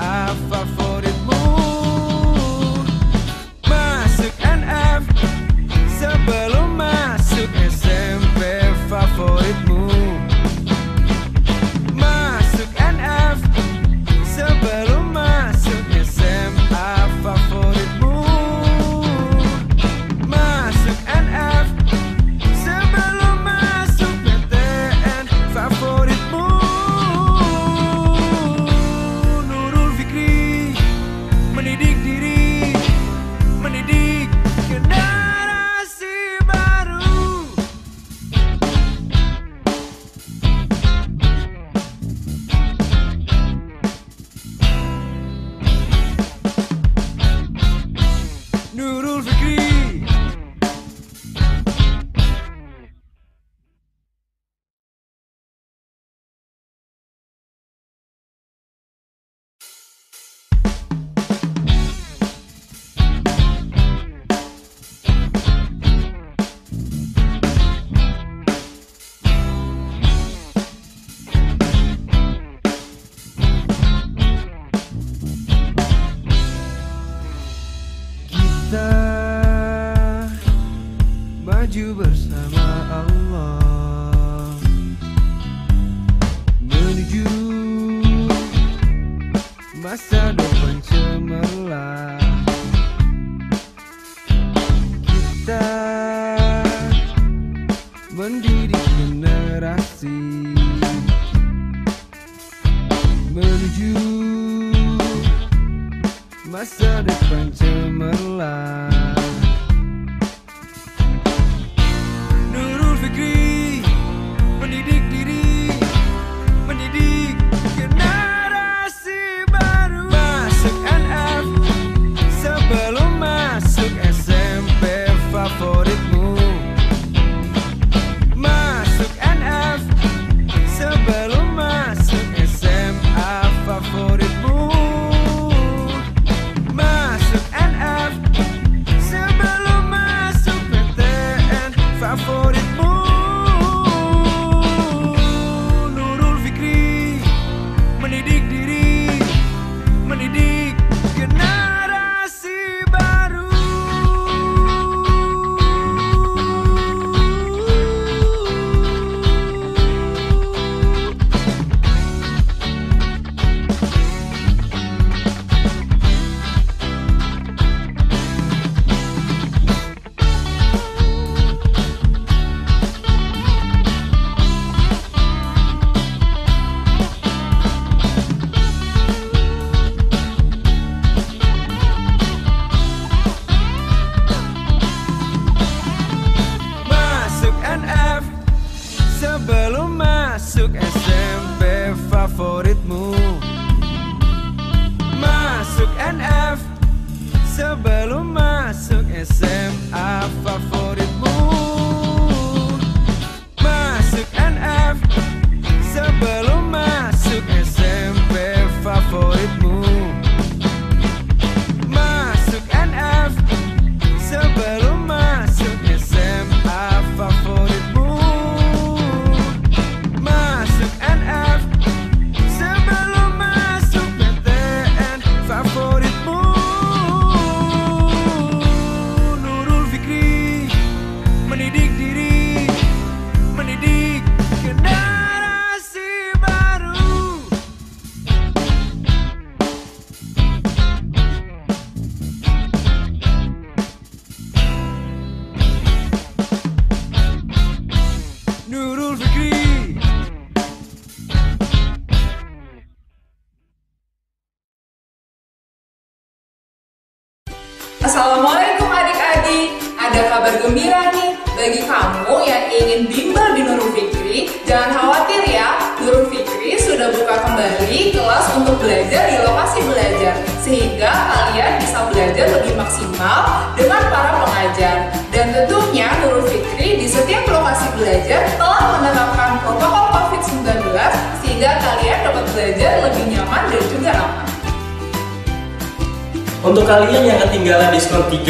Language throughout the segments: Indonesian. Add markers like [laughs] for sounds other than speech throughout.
SMA favoritmu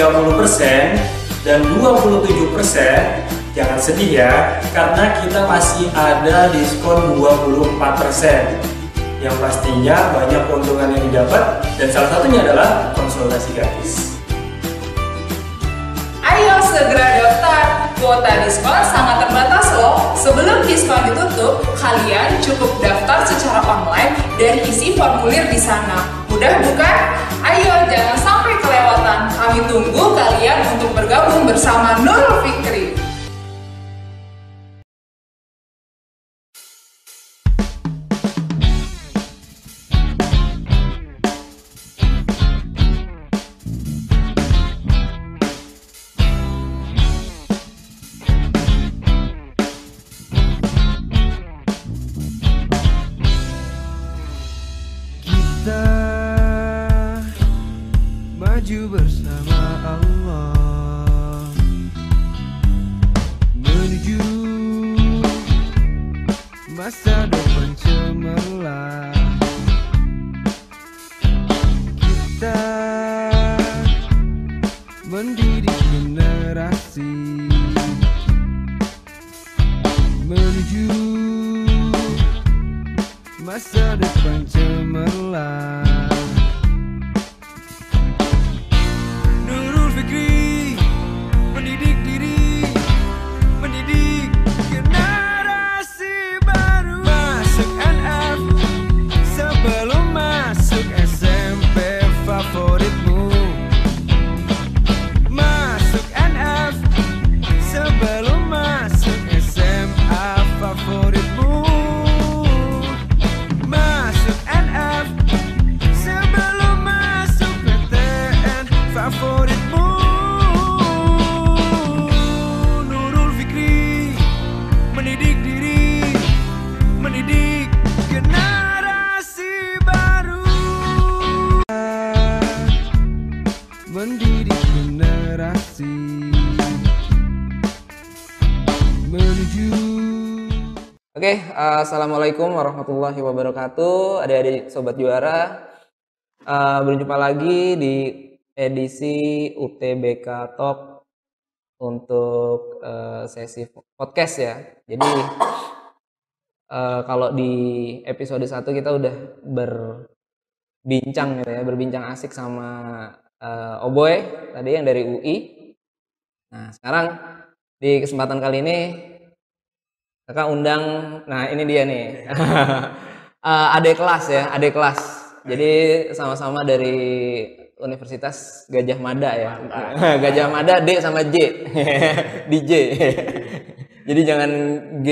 30% dan 27%, jangan sedih ya, karena kita masih ada diskon 24%. Yang pastinya banyak keuntungan yang didapat dan salah satunya adalah konsultasi gratis. Ayo segera daftar. Kuota diskon sangat terbatas loh. Sebelum diskon ditutup, kalian cukup daftar secara online dan isi formulir di sana. Mudah bukan? Ayo jangan sampai kelewatan. Kami tunggu kalian untuk bergabung bersama Nurul Fikri. Masa depan cemerlang assalamualaikum warahmatullahi wabarakatuh. Adik-adik sobat juara, uh, berjumpa lagi di edisi UTBK Talk untuk uh, sesi podcast ya. Jadi uh, kalau di episode 1 kita udah berbincang gitu ya, berbincang asik sama uh, Oboy tadi yang dari UI. Nah, sekarang di kesempatan kali ini kakak undang nah ini dia nih. [laughs] Eh, adik kelas ya adik kelas. Jadi sama-sama dari Universitas Gajah Mada ya. [laughs] Gajah Mada D sama J. [laughs] DJ jadi jangan G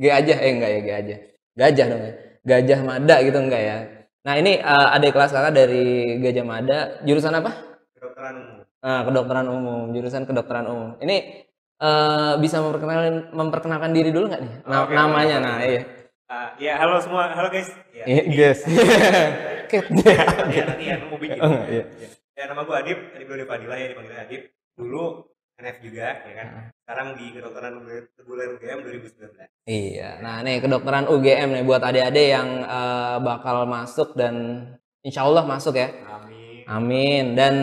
G aja. Eh enggak ya G aja. Gajah dong ya. Gajah Mada gitu enggak ya. Nah ini eh, adik kelas kakak dari Gajah Mada. Jurusan apa? Kedokteran umum. Nah, kedokteran umum, jurusan kedokteran umum. Ini eh, bisa memperkenalkan memperkenalkan diri dulu nggak nih? Na- Oke, namanya, oke. nah iya. Ah, ya halo semua, halo guys. Ya, Iya, ini- guys. [laughs] Ya, nanti ya mau bikin. Oh, iya. Ya nama gue Adip, Adip Dode Fadila ya dipanggil Adip. Dulu NF juga ya kan. Ah. Sekarang di kedokteran reguler UGM 2019. Iya. Nah, nih kedokteran UGM nih buat adik-adik yang eh, bakal masuk dan insya Allah masuk ya. Amin. Amin. Dan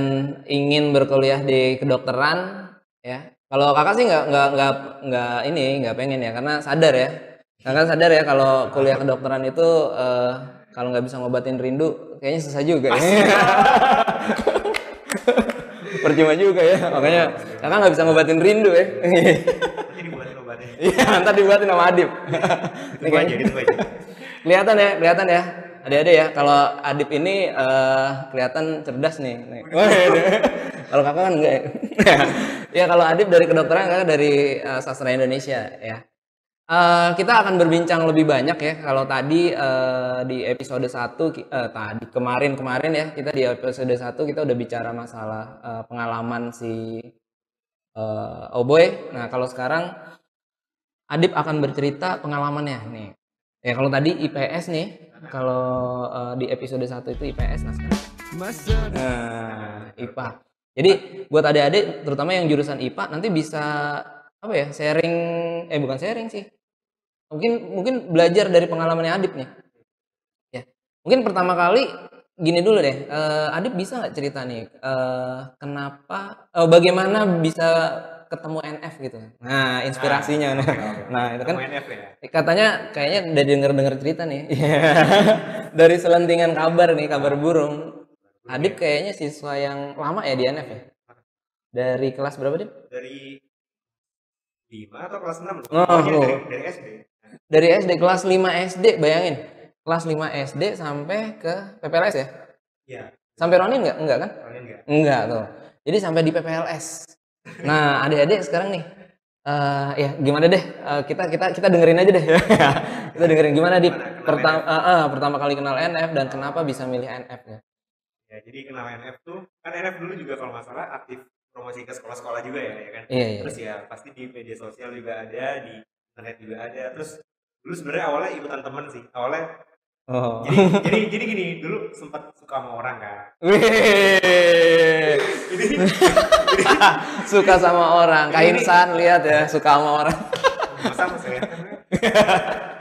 ingin berkuliah di kedokteran ya. Kalau kakak sih nggak nggak nggak nggak ini nggak pengen ya karena sadar ya. Kakak sadar ya kalau kuliah kedokteran itu eh, kalau nggak bisa ngobatin rindu kayaknya susah juga ya. [laughs] Percuma juga ya. Makanya kakak nggak bisa ngobatin rindu ya. Nanti. Iya, ntar dibuatin sama Adip. Ini Ditunggu aja, ditunggu aja. kelihatan ya, kelihatan ya. Adik-adik ya, kalau Adip ini eh, kelihatan cerdas nih. Nih. kalau kakak kan enggak ya. [laughs] ya kalau Adip dari kedokteran, kakak dari eh, sastra Indonesia ya. Eh, kita akan berbincang lebih banyak ya. Kalau tadi eh, di episode 1 ki- eh, tadi kemarin-kemarin ya, kita di episode 1 kita udah bicara masalah eh, pengalaman si eh, Oboy. Nah, kalau sekarang Adip akan bercerita pengalamannya nih. Ya kalau tadi IPS nih, kalau eh, di episode 1 itu IPS nah sekarang Nah, IPA. Jadi buat adik-adik, terutama yang jurusan IPA, nanti bisa apa ya sharing, eh bukan sharing sih, mungkin mungkin belajar dari pengalamannya Adip nih. Ya, mungkin pertama kali gini dulu deh, eh, Adip bisa nggak cerita nih, eh, kenapa, eh, bagaimana bisa ketemu NF gitu? Nah, inspirasinya, nah, nah itu kan NF ya. katanya kayaknya udah denger denger cerita nih. [laughs] Dari selentingan kabar nih kabar burung. Adip kayaknya siswa yang lama ya di NF ya? Dari kelas berapa Dip? Dari 5 atau kelas 6 Oh, oh. dari, dari SD. dari SD kelas 5 SD bayangin. Kelas 5 SD sampai ke PPLS ya? Iya, sampai Ronin nggak? Enggak kan? Kalian enggak. enggak tuh. Jadi sampai di PPLS nah adik-adik sekarang nih eh ya gimana deh Eh, kita kita kita dengerin aja deh [laughs] kita dengerin gimana di Gimana kenal pertama pertama kali kenal NF dan kenapa bisa milih NF ya Ya, jadi kenal NF tuh kan NF dulu juga kalau nggak salah aktif promosi ke sekolah-sekolah juga ya, ya kan. Iya, iya. Terus ya pasti di media sosial juga ada, di internet juga ada. Terus dulu sebenarnya awalnya ikutan temen sih. Awalnya oh jadi jadi jadi gini dulu sempat suka sama orang kan. Wih. Jadi [laughs] suka sama orang kain san lihat ya suka sama orang masa masih lihat [laughs] kan?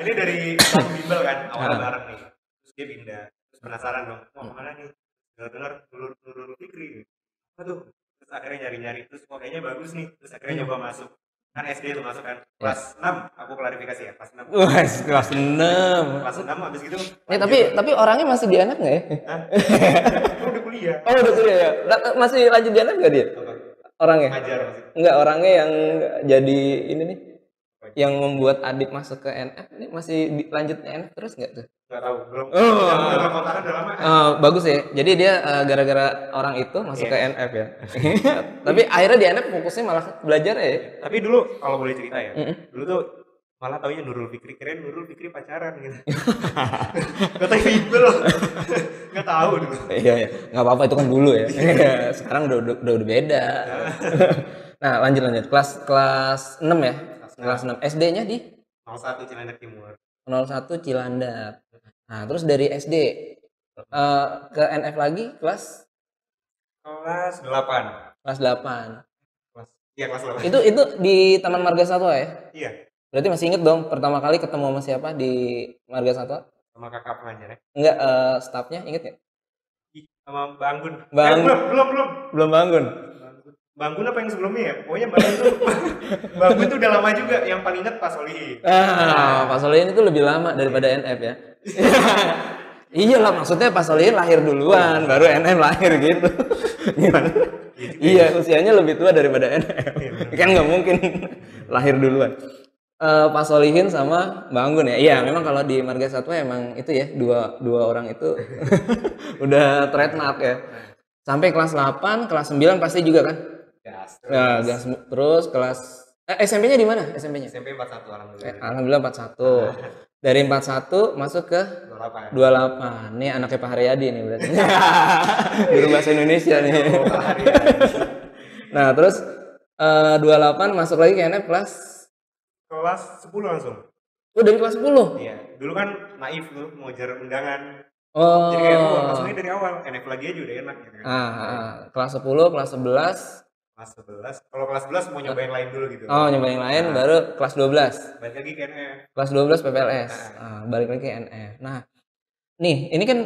Ini dari satu bimbel kan awalnya bareng nih. Terus dia pindah. Terus penasaran dong, mau ke mana nih? Dengar-dengar Nurul Nurul Fikri. Apa tuh? Terus akhirnya nyari-nyari. Terus kok kayaknya bagus nih. Terus akhirnya nyoba masuk. Kan SD tuh masuk kan. Kelas 6 aku klarifikasi ya, kelas 6. Wah, kelas 6 Kelas 6 habis gitu. Ya tapi tapi orangnya masih di NF nggak ya? Hah? Aku [laughs] udah kuliah. Oh udah kuliah ya? La- Masih lanjut di NF nggak dia? Apa? Orangnya? Ngajar masih. Enggak orangnya yang jadi ini nih yang membuat Adip masuk ke NF ini masih lanjut NF terus nggak tuh? Nggak tahu, belum. Oh. Udah udah kontakan udah lama. Eh, bagus ya. Jadi dia eh, gara-gara orang itu masuk Iya. ke NF ya. [laughs] tapi akhirnya di NF fokusnya malah belajar ya. Tapi dulu kalau boleh cerita ya, Mm-mm. dulu tuh malah taunya Nurul Fikri keren Nurul Fikri pacaran gitu. Gak tahu bimbel loh. Gak tahu dulu. Iya, iya. nggak apa-apa itu kan dulu ya. Sekarang udah, udah, udah, udah beda. [laughs] nah, lanjut lanjut. Kelas kelas 6 ya. Kelas 6. SD-nya di 01 Cilandak Timur. 01 Cilandak. Nah, terus dari SD eh, ke NF lagi kelas Kelas 8. kelas 8. Kelas Iya kelas 8. Itu itu di Taman Marga Satwa ya? Iya. Berarti masih inget dong pertama kali ketemu sama siapa di Marga Satwa? Sama kakak pengajar ya. Enggak eh, staffnya inget? Ih, Sama Bang Gun. Bang- Eh, belum, belum, belum. Belum bangun. Bang Gun apa yang sebelumnya ya? Pokoknya Bang Gun tuh [laughs] Bang Gun tuh udah lama juga. Yang paling inget Pak Solihin. Ah, Pak Solihin itu lebih lama daripada NF ya. [laughs] iya lah, maksudnya Pak Solihin lahir duluan, baru NF lahir gitu. Gimana? [laughs] iya, usianya lebih tua daripada NF. kan nggak mungkin lahir duluan. Eh, Pak Solihin sama Mbak Anggun ya. Iya, memang kalau di Marga Satwa emang itu ya dua dua orang itu udah trademark ya. Sampai kelas 8, kelas 9 pasti juga kan? Gas. Nah, gas terus kelas eh, SMP-nya di mana? SMP-nya? SMP 41 alhamdulillah. Eh, Alhamdulillah 41. Dari 41 masuk ke 28. 28. Nih anaknya Pak Haryadi nih berarti. [laughs] Guru bahasa Indonesia nih. nah, terus eh, 28 masuk lagi ke NF kelas Kelas 10 langsung. Oh, dari kelas 10. Iya. Dulu kan naif tuh mau jar undangan. Oh. Jadi kayak oh, langsungnya dari awal. NF lagi aja udah enak gitu kan. Ah, ah, kelas 10, kelas 11. Kelas 11. Kalau kelas 11 mau nyobain lain dulu gitu. Oh, nyoba yang lain baru kelas 12. Balik lagi ke NF. Kelas 12 PPLS. Ah, balik lagi ke NF. Nah, nih, ini kan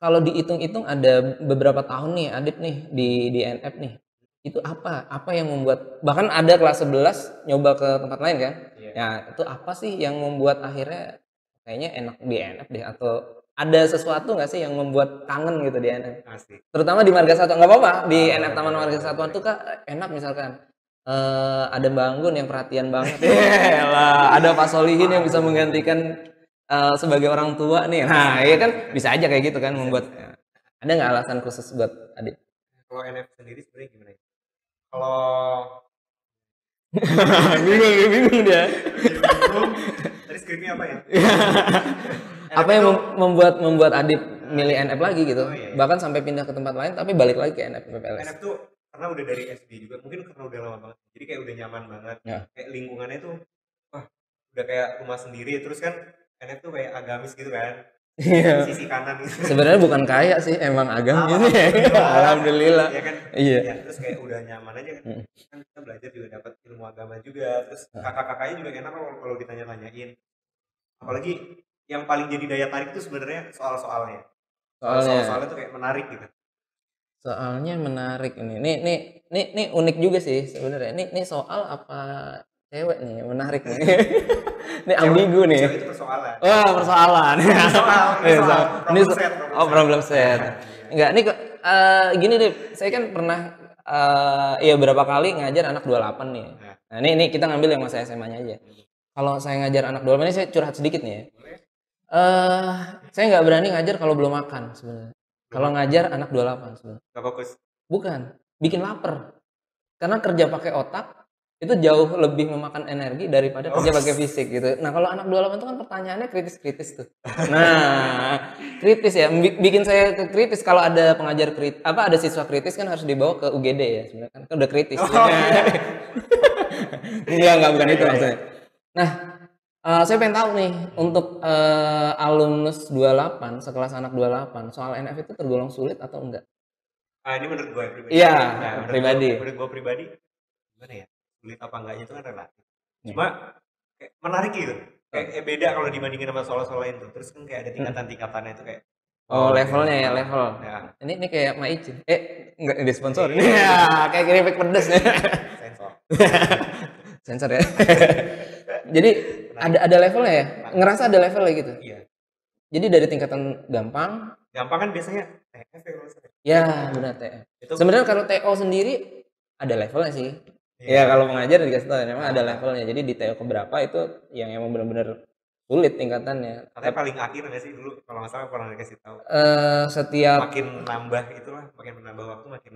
kalau dihitung-hitung ada beberapa tahun nih Adit nih di di NF nih. Itu apa? Apa yang membuat bahkan ada kelas 11 nyoba ke tempat lain kan? Iya. Ya, itu apa sih yang membuat akhirnya kayaknya enak di NF deh atau ada sesuatu nggak sih yang membuat kangen gitu di NF? Asik. Terutama di Marga Satwa nggak apa-apa di Ah, NF Taman Marga iya. tuh kak enak misalkan eh ada Mbak Anggun yang perhatian banget [laughs] lah ada Pak Solihin yang bisa menggantikan eh, sebagai orang tua nih nah iya kan bisa aja kayak gitu kan membuat ada nggak alasan khusus buat adik Kalau NF sendiri sebenarnya gimana ya? Kalau [laughs] bingung bingung dia. [laughs] Tadi skripnya apa ya? [laughs] apa yang mem- membuat membuat Adit milih NF lagi gitu Oh, iya, iya. bahkan sampai pindah ke tempat lain tapi balik lagi ke NF PPLS NF tuh karena udah dari SD juga mungkin karena udah lama banget jadi kayak udah nyaman banget Ya. kayak lingkungannya tuh wah udah kayak rumah sendiri terus kan NF tuh kayak agamis gitu kan Iya. sisi kanan gitu Sebenarnya bukan kaya sih, emang agam gitu ya. Alhamdulillah. Alhamdulillah. ya kan Iya. ya, terus kayak udah nyaman aja kan Mm. kan kita belajar juga dapat ilmu agama juga terus kakak-kakaknya juga enak kalau, kalau ditanya-tanyain apalagi yang paling jadi daya tarik tuh sebenarnya soal-soalnya Soalnya soal-soalnya tuh kayak menarik gitu soalnya menarik ini. Nih nih nih nih unik juga sih sebenarnya. Nih nih soal apa cewek nih menarik nih. [laughs] ini ambigu nih. Cewek itu persoalan Wah, persoalan. Soal, ini [laughs] Iya, soal. Ini Problem set, problem Oh, set. problem set. Enggak, ini kok eh, gini deh. Saya kan pernah eh ya berapa kali ngajar anak 28 nih. Nah. Nah, ini ini kita ngambil yang masa SMA-nya aja. Kalau saya ngajar anak 28 ini saya curhat sedikit nih ya. Eh, saya nggak berani ngajar kalau belum makan sebenarnya. Kalau ngajar anak 28 sebenarnya. Gak fokus Bukan, bikin lapar. Karena kerja pakai otak itu jauh lebih memakan energi daripada kerja Oh. pakai fisik gitu. Nah, kalau anak 28 itu kan pertanyaannya kritis-kritis tuh. Nah, kritis ya. Bi- Bikin saya ke kritis kalau ada pengajar kritis apa ada siswa kritis kan harus dibawa ke UGD ya sebenarnya kan, kan udah kritis. [laughs] Enggak, enggak bukan itu maksudnya. Nah, eh, saya pengen tahu nih untuk eh, alumnus 28 sekelas anak 28 soal NF itu tergolong sulit atau enggak? ah ini menurut gue pribadi Iya, menurut pribadi. menurut gue pribadi gimana ya sulit apa enggaknya itu kan relatif Iya. cuma kayak menarik gitu kayak eh, beda kalau dibandingin sama soal-soal lain tuh terus kan kayak ada tingkatan-tingkatannya itu kayak Oh, levelnya ya, level. ya Ini ini kayak Maicin. Eh, enggak di sponsor. Iya, [laughs] kayak keripik pedes nih. [laughs] sensor Sensor ya. Jadi ada ada levelnya ya. Ngerasa ada levelnya gitu. iya Jadi dari tingkatan gampang, gampang kan biasanya TF ya ya benar TF. Sebenarnya kalau TO sendiri ada levelnya sih. Iya. Ya kalau mengajar dikasih tahu memang ada levelnya. Jadi di TO keberapa itu yang emang benar-benar sulit tingkatannya. katanya paling akhir nggak sih dulu kalau nggak salah pernah dikasih tahu Eh setiap makin nambah itulah makin menambah waktu makin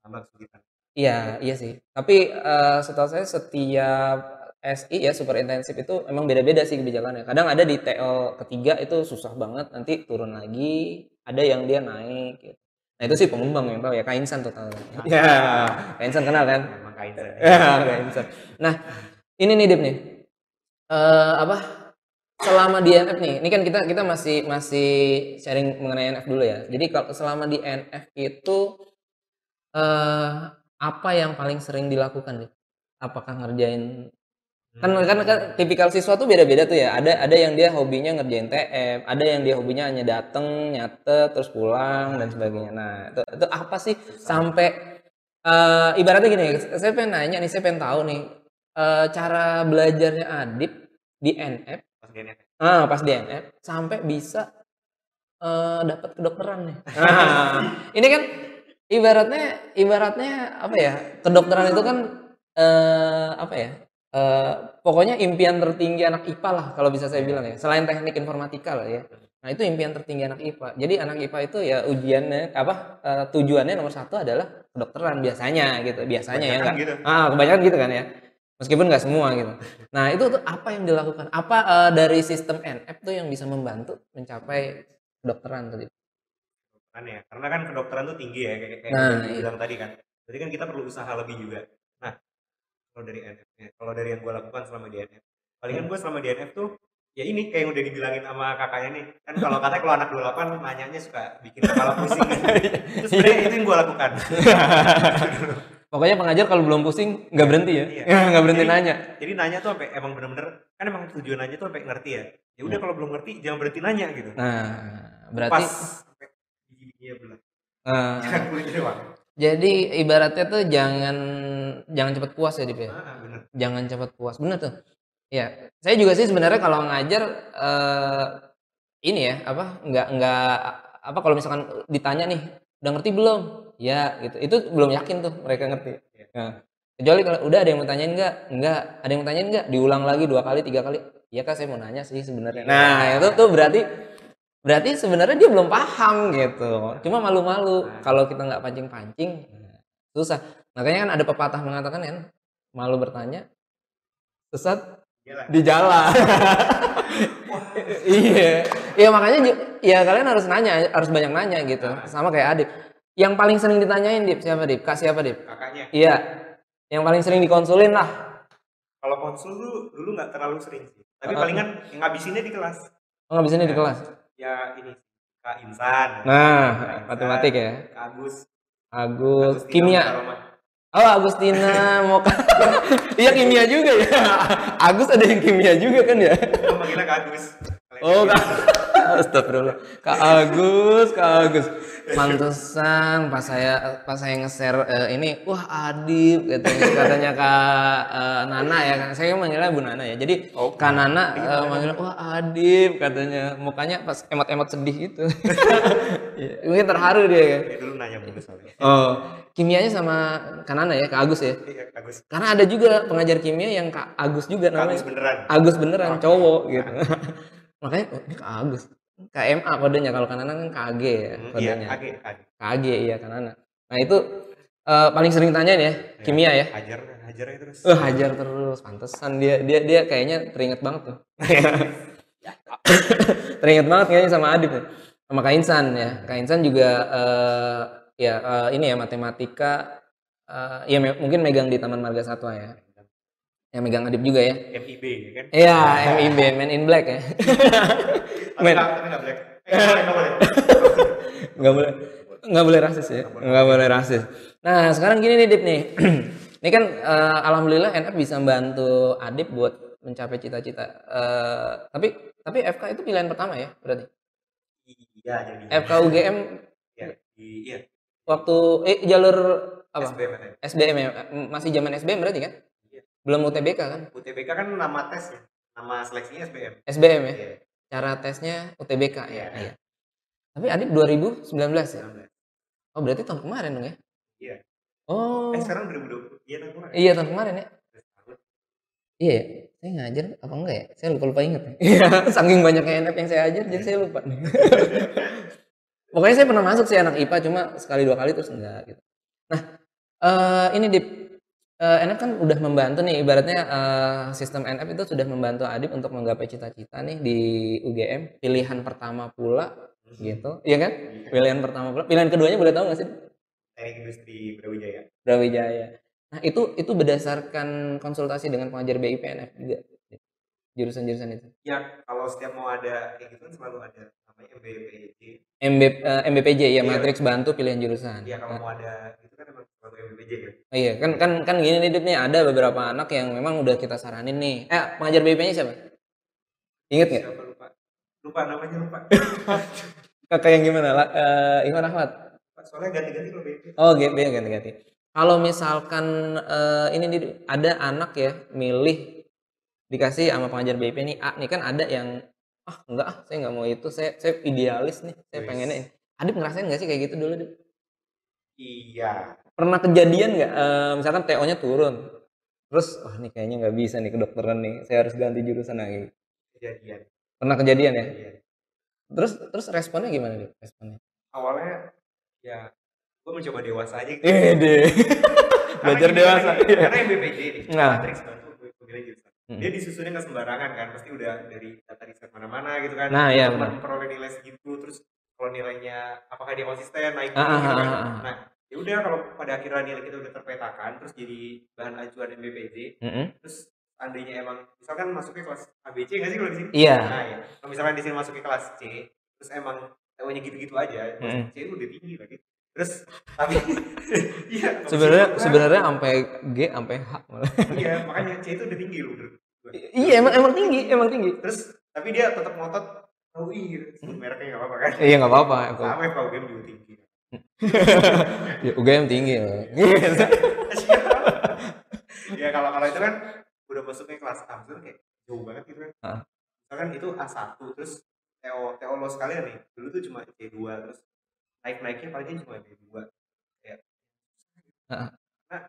nambah kesulitan Iya, iya sih. Tapi eh, setahu saya setiap SI ya super intensif itu emang beda-beda sih kebijakannya. Kadang ada di TO ketiga itu susah banget, nanti turun lagi. Ada yang dia naik. Gitu. Nah itu sih pengembang yang tahu ya, Kainsan tuh tahu. Ya, Kainsan kenal kan? memang tadi [laughs] Ya, Kainsan. Nah ini nih Dip nih. Eh apa? Selama di NF nih, ini kan kita kita masih masih sharing mengenai NF dulu ya. Jadi kalau selama di NF itu eh apa yang paling sering dilakukan Dip? Apakah ngerjain kan kan, kan tipikal siswa tuh beda-beda tuh ya. Ada ada yang dia hobinya ngerjain TF, ada yang dia hobinya hanya dateng, nyatet, terus pulang dan sebagainya. Nah, itu, itu apa sih sampai eh ibaratnya gini, saya pengen nanya nih, saya pengen tahu nih eh, cara belajarnya Adip di NF, pas gini ah pas di NF sampai bisa eh dapat kedokteran nih. Nah, [laughs] ini kan ibaratnya ibaratnya apa ya? Kedokteran itu kan eh apa ya? Eh pokoknya impian tertinggi anak IPA lah kalau bisa saya bilang ya. Selain teknik informatika lah ya. Nah itu impian tertinggi anak IPA. Jadi anak IPA itu ya ujiannya apa eh, tujuannya nomor satu adalah kedokteran biasanya gitu. Biasanya ya enggak. gitu. Ah kebanyakan gitu kan ya. Meskipun nggak semua gitu. Nah itu tuh apa yang dilakukan? Apa eh, dari sistem NF tuh yang bisa membantu mencapai kedokteran tadi? kan ya karena kan kedokteran tuh tinggi ya kayak kayak Nah, yang iya. bilang tadi kan jadi kan kita perlu usaha lebih juga kalau dari NF ya, kalau dari yang gue lakukan selama di NF palingan gue selama di NF tuh ya ini kayak yang udah dibilangin sama kakaknya nih. Kan kalau katanya kalau anak 28 nanyanya suka bikin kepala pusing gitu. [laughs] itu sebenarnya itu yang gue lakukan. [laughs] Pokoknya pengajar kalau belum pusing nggak berhenti ya, Iya. Ya, [laughs] nggak berhenti Jadi- nanya. jadi nanya tuh sampai emang bener-bener kan emang tujuan nanya tuh sampai ngerti ya. Ya udah kalau belum ngerti jangan berhenti nanya gitu. Nah berarti pas sampai giginya belah. Eh, doang jadi ibaratnya tuh jangan jangan cepet puas ya Dip ya. ah bener Jangan cepet puas, bener tuh. Ya, saya juga sih sebenarnya kalau ngajar eh, ini ya apa nggak nggak apa kalau misalkan ditanya nih udah ngerti belum? Ya gitu. Itu belum yakin tuh mereka ngerti. Nah, kecuali kalau udah ada yang mau tanyain nggak? Nggak. Ada yang mau tanyain nggak? Diulang lagi dua kali tiga kali. Iya kak saya mau nanya sih sebenarnya. Nah itu tuh berarti berarti sebenarnya dia belum paham gitu. Cuma malu-malu kalau kita nggak pancing-pancing susah. Makanya kan ada pepatah mengatakan kan malu bertanya sesat Jalan. di jalan. [laughs] iya. Iya makanya ya kalian harus nanya, harus banyak nanya gitu. Sama kayak Adip. Yang paling sering ditanyain Dip siapa Dip? Kak siapa Dip? kakaknya Iya. Yang paling sering dikonsulin lah. kalau konsul tuh dulu nggak terlalu sering sih tapi palingan yang ngabisinnya di kelas Oh nih di kelas. Ya ini kak Insan Nah, Kak Insan, matematik ya. kak Agus Agus, Agustina kimia. Oh Agustina mau [laughs] Iya kimia juga ya. [laughs] Agus ada yang kimia juga kan ya. Manggilnya kak Agus Oh Kak. Astagfirullah. Kak Agus, Kak Agus. Mantesan pas saya pas saya nge-share eh, ini wah Adib katanya katanya Kak eh, Nana ya kan. Saya manggilnya Bu Nana ya. Jadi Oh, Kak Nana eh, manggil wah Adib katanya. Mukanya pas emot-emot sedih gitu. [laughs] Iya, Mungkin terharu dia kan. Dulu nanya soalnya Oh, kimianya sama Kak Nana ya, Kak Agus ya. Iya, Kak Agus Karena ada juga pengajar kimia yang Kak Agus juga Kak Agus namanya. beneran Agus beneran cowok gitu. [laughs] Makanya oh, ini Kak Agus. KMA kodenya kalau Kanana kan KG ya Hmm, iya kodenya. KG KG KG iya Kanana. Nah itu eh, paling sering tanyain ya kimia ya. hajar hajar aja terus Eh hajar terus, pantesan dia dia dia kayaknya teringat banget tuh. [laughs] teringat banget kayaknya sama Adib ya. Sama Kak Insan ya. Kak Insan juga eh, ya eh, ini ya matematika eh, ya me- mungkin megang di Taman Marga Satwa ya. Yang megang Adib juga ya. MIB ya kan? Iya, MIB, Man in Black ya. [laughs] Men. nggak tapi nggak black. Eh nggak boleh. Nggak boleh. Nggak rasis ya? Nggak boleh. Rasis. Nah sekarang gini nih Dip nih. [clears throat] Ini kan eh, alhamdulillah NF bisa membantu Adip buat mencapai cita-cita. Eh, tapi tapi FK itu pilihan pertama ya berarti? Iya jadi. FK UGM iya iya. Waktu eh jalur apa? SBM. SBM ya? Masih zaman SBM berarti kan. Belum UTBK kan UTBK kan nama tes ya nama seleksinya SBM SBM ya Iya. cara tesnya UTBK ya Iya. iya tapi Adip 2019 ya 19. oh berarti tahun kemarin dong ya Iya. oh eh sekarang 2020 iya tahun kemarin iya tahun kemarin ya Iya, ya? saya ngajar apa enggak ya? Saya lupa lupa inget. nih. Iya, [laughs] saking banyaknya NF yang saya ajar, jadi saya lupa. nih. [laughs] Pokoknya saya pernah masuk sih anak IPA, cuma sekali dua kali terus enggak gitu. Nah, eh ini di NF kan udah membantu nih, ibaratnya eh, sistem NF itu sudah membantu Adip untuk menggapai cita-cita nih di UGM, pilihan pertama pula gitu, iya kan? Pilihan pertama pula, pilihan keduanya boleh tahu nggak sih? teknik industri Brawijaya Brawijaya. Nah itu itu berdasarkan konsultasi dengan pengajar BIPNF juga jurusan-jurusan itu. ya kalau setiap mau ada kayak gitu kan selalu ada namanya MBPJ MB, eh, MBPJ ya Iya. matriks bantu pilihan jurusan. ya kalau Nah, mau ada itu kan emang selalu MBPJ kan oh iya kan kan kan gini nih Dip, nih ada beberapa anak yang memang udah kita saranin nih. Eh pengajar BIP-nya siapa? Ingat nggak? siapa lupa lupa namanya lupa [laughs] Kakak yang gimana? La, eh, Iwan Ahmad. soalnya ganti-ganti kalau BP Oh GB ganti-ganti. Kalau misalkan eh, ini ada anak ya milih dikasih sama pengajar BIP nih A nih kan ada yang ah enggak ah saya nggak mau itu saya saya idealis nih saya Wis. pengennya ini. Adip ngerasain nggak sih kayak gitu dulu Dip? iya Pernah kejadian nggak eh, misalkan TO-nya turun terus wah nih kayaknya nggak bisa nih kedokteran nih saya harus ganti jurusan lagi. kejadian Pernah kejadian ya? Iya. Terus terus responnya gimana Dip? Responnya? awalnya ya gue mencoba dewasa aja gitu. Eh deh. Belajar dewasa. karena karena MBPJ nih Nah. matriks bantu pemilihan jurusan Hmm. dia disusunnya nggak sembarangan kan pasti udah dari data riset mana-mana gitu kan Nah, iya, benar. memperoleh nilai segitu terus kalau nilainya apakah dia konsisten naik Ah, turun ah, gitu kan ah, ah. nah ya udah kalau pada akhirnya nilai kita udah terpetakan terus jadi bahan acuan MBPJ Mm-mm. terus seandainya emang misalkan masuknya kelas ABC nggak sih kalau di sini Iya. nah ya kalau misalkan di sini masuk ke kelas C terus emang TO-nya gitu-gitu aja kelas Mm. C itu udah tinggi lagi terus tapi [laughs] iya Sebenarnya sebenarnya sampai G sampai H malah. iya makanya C itu udah tinggi loh. Iya emang emang tinggi, emang tinggi. terus tapi dia tetap ngotot UI gitu sebut mereknya nggak apa-apa kan Iya nggak apa-apa. sama FK UGM juga tinggi [laughs] ya, UGM tinggi loh. [laughs] ya kalau kalau itu kan udah masuknya kelas A itu kayak jauh banget gitu kan Ah. misalkan itu A1 terus TO TO lo sekalian nih dulu tuh cuma C2 terus naik naiknya palingnya cuma B2 kayak Ah. nah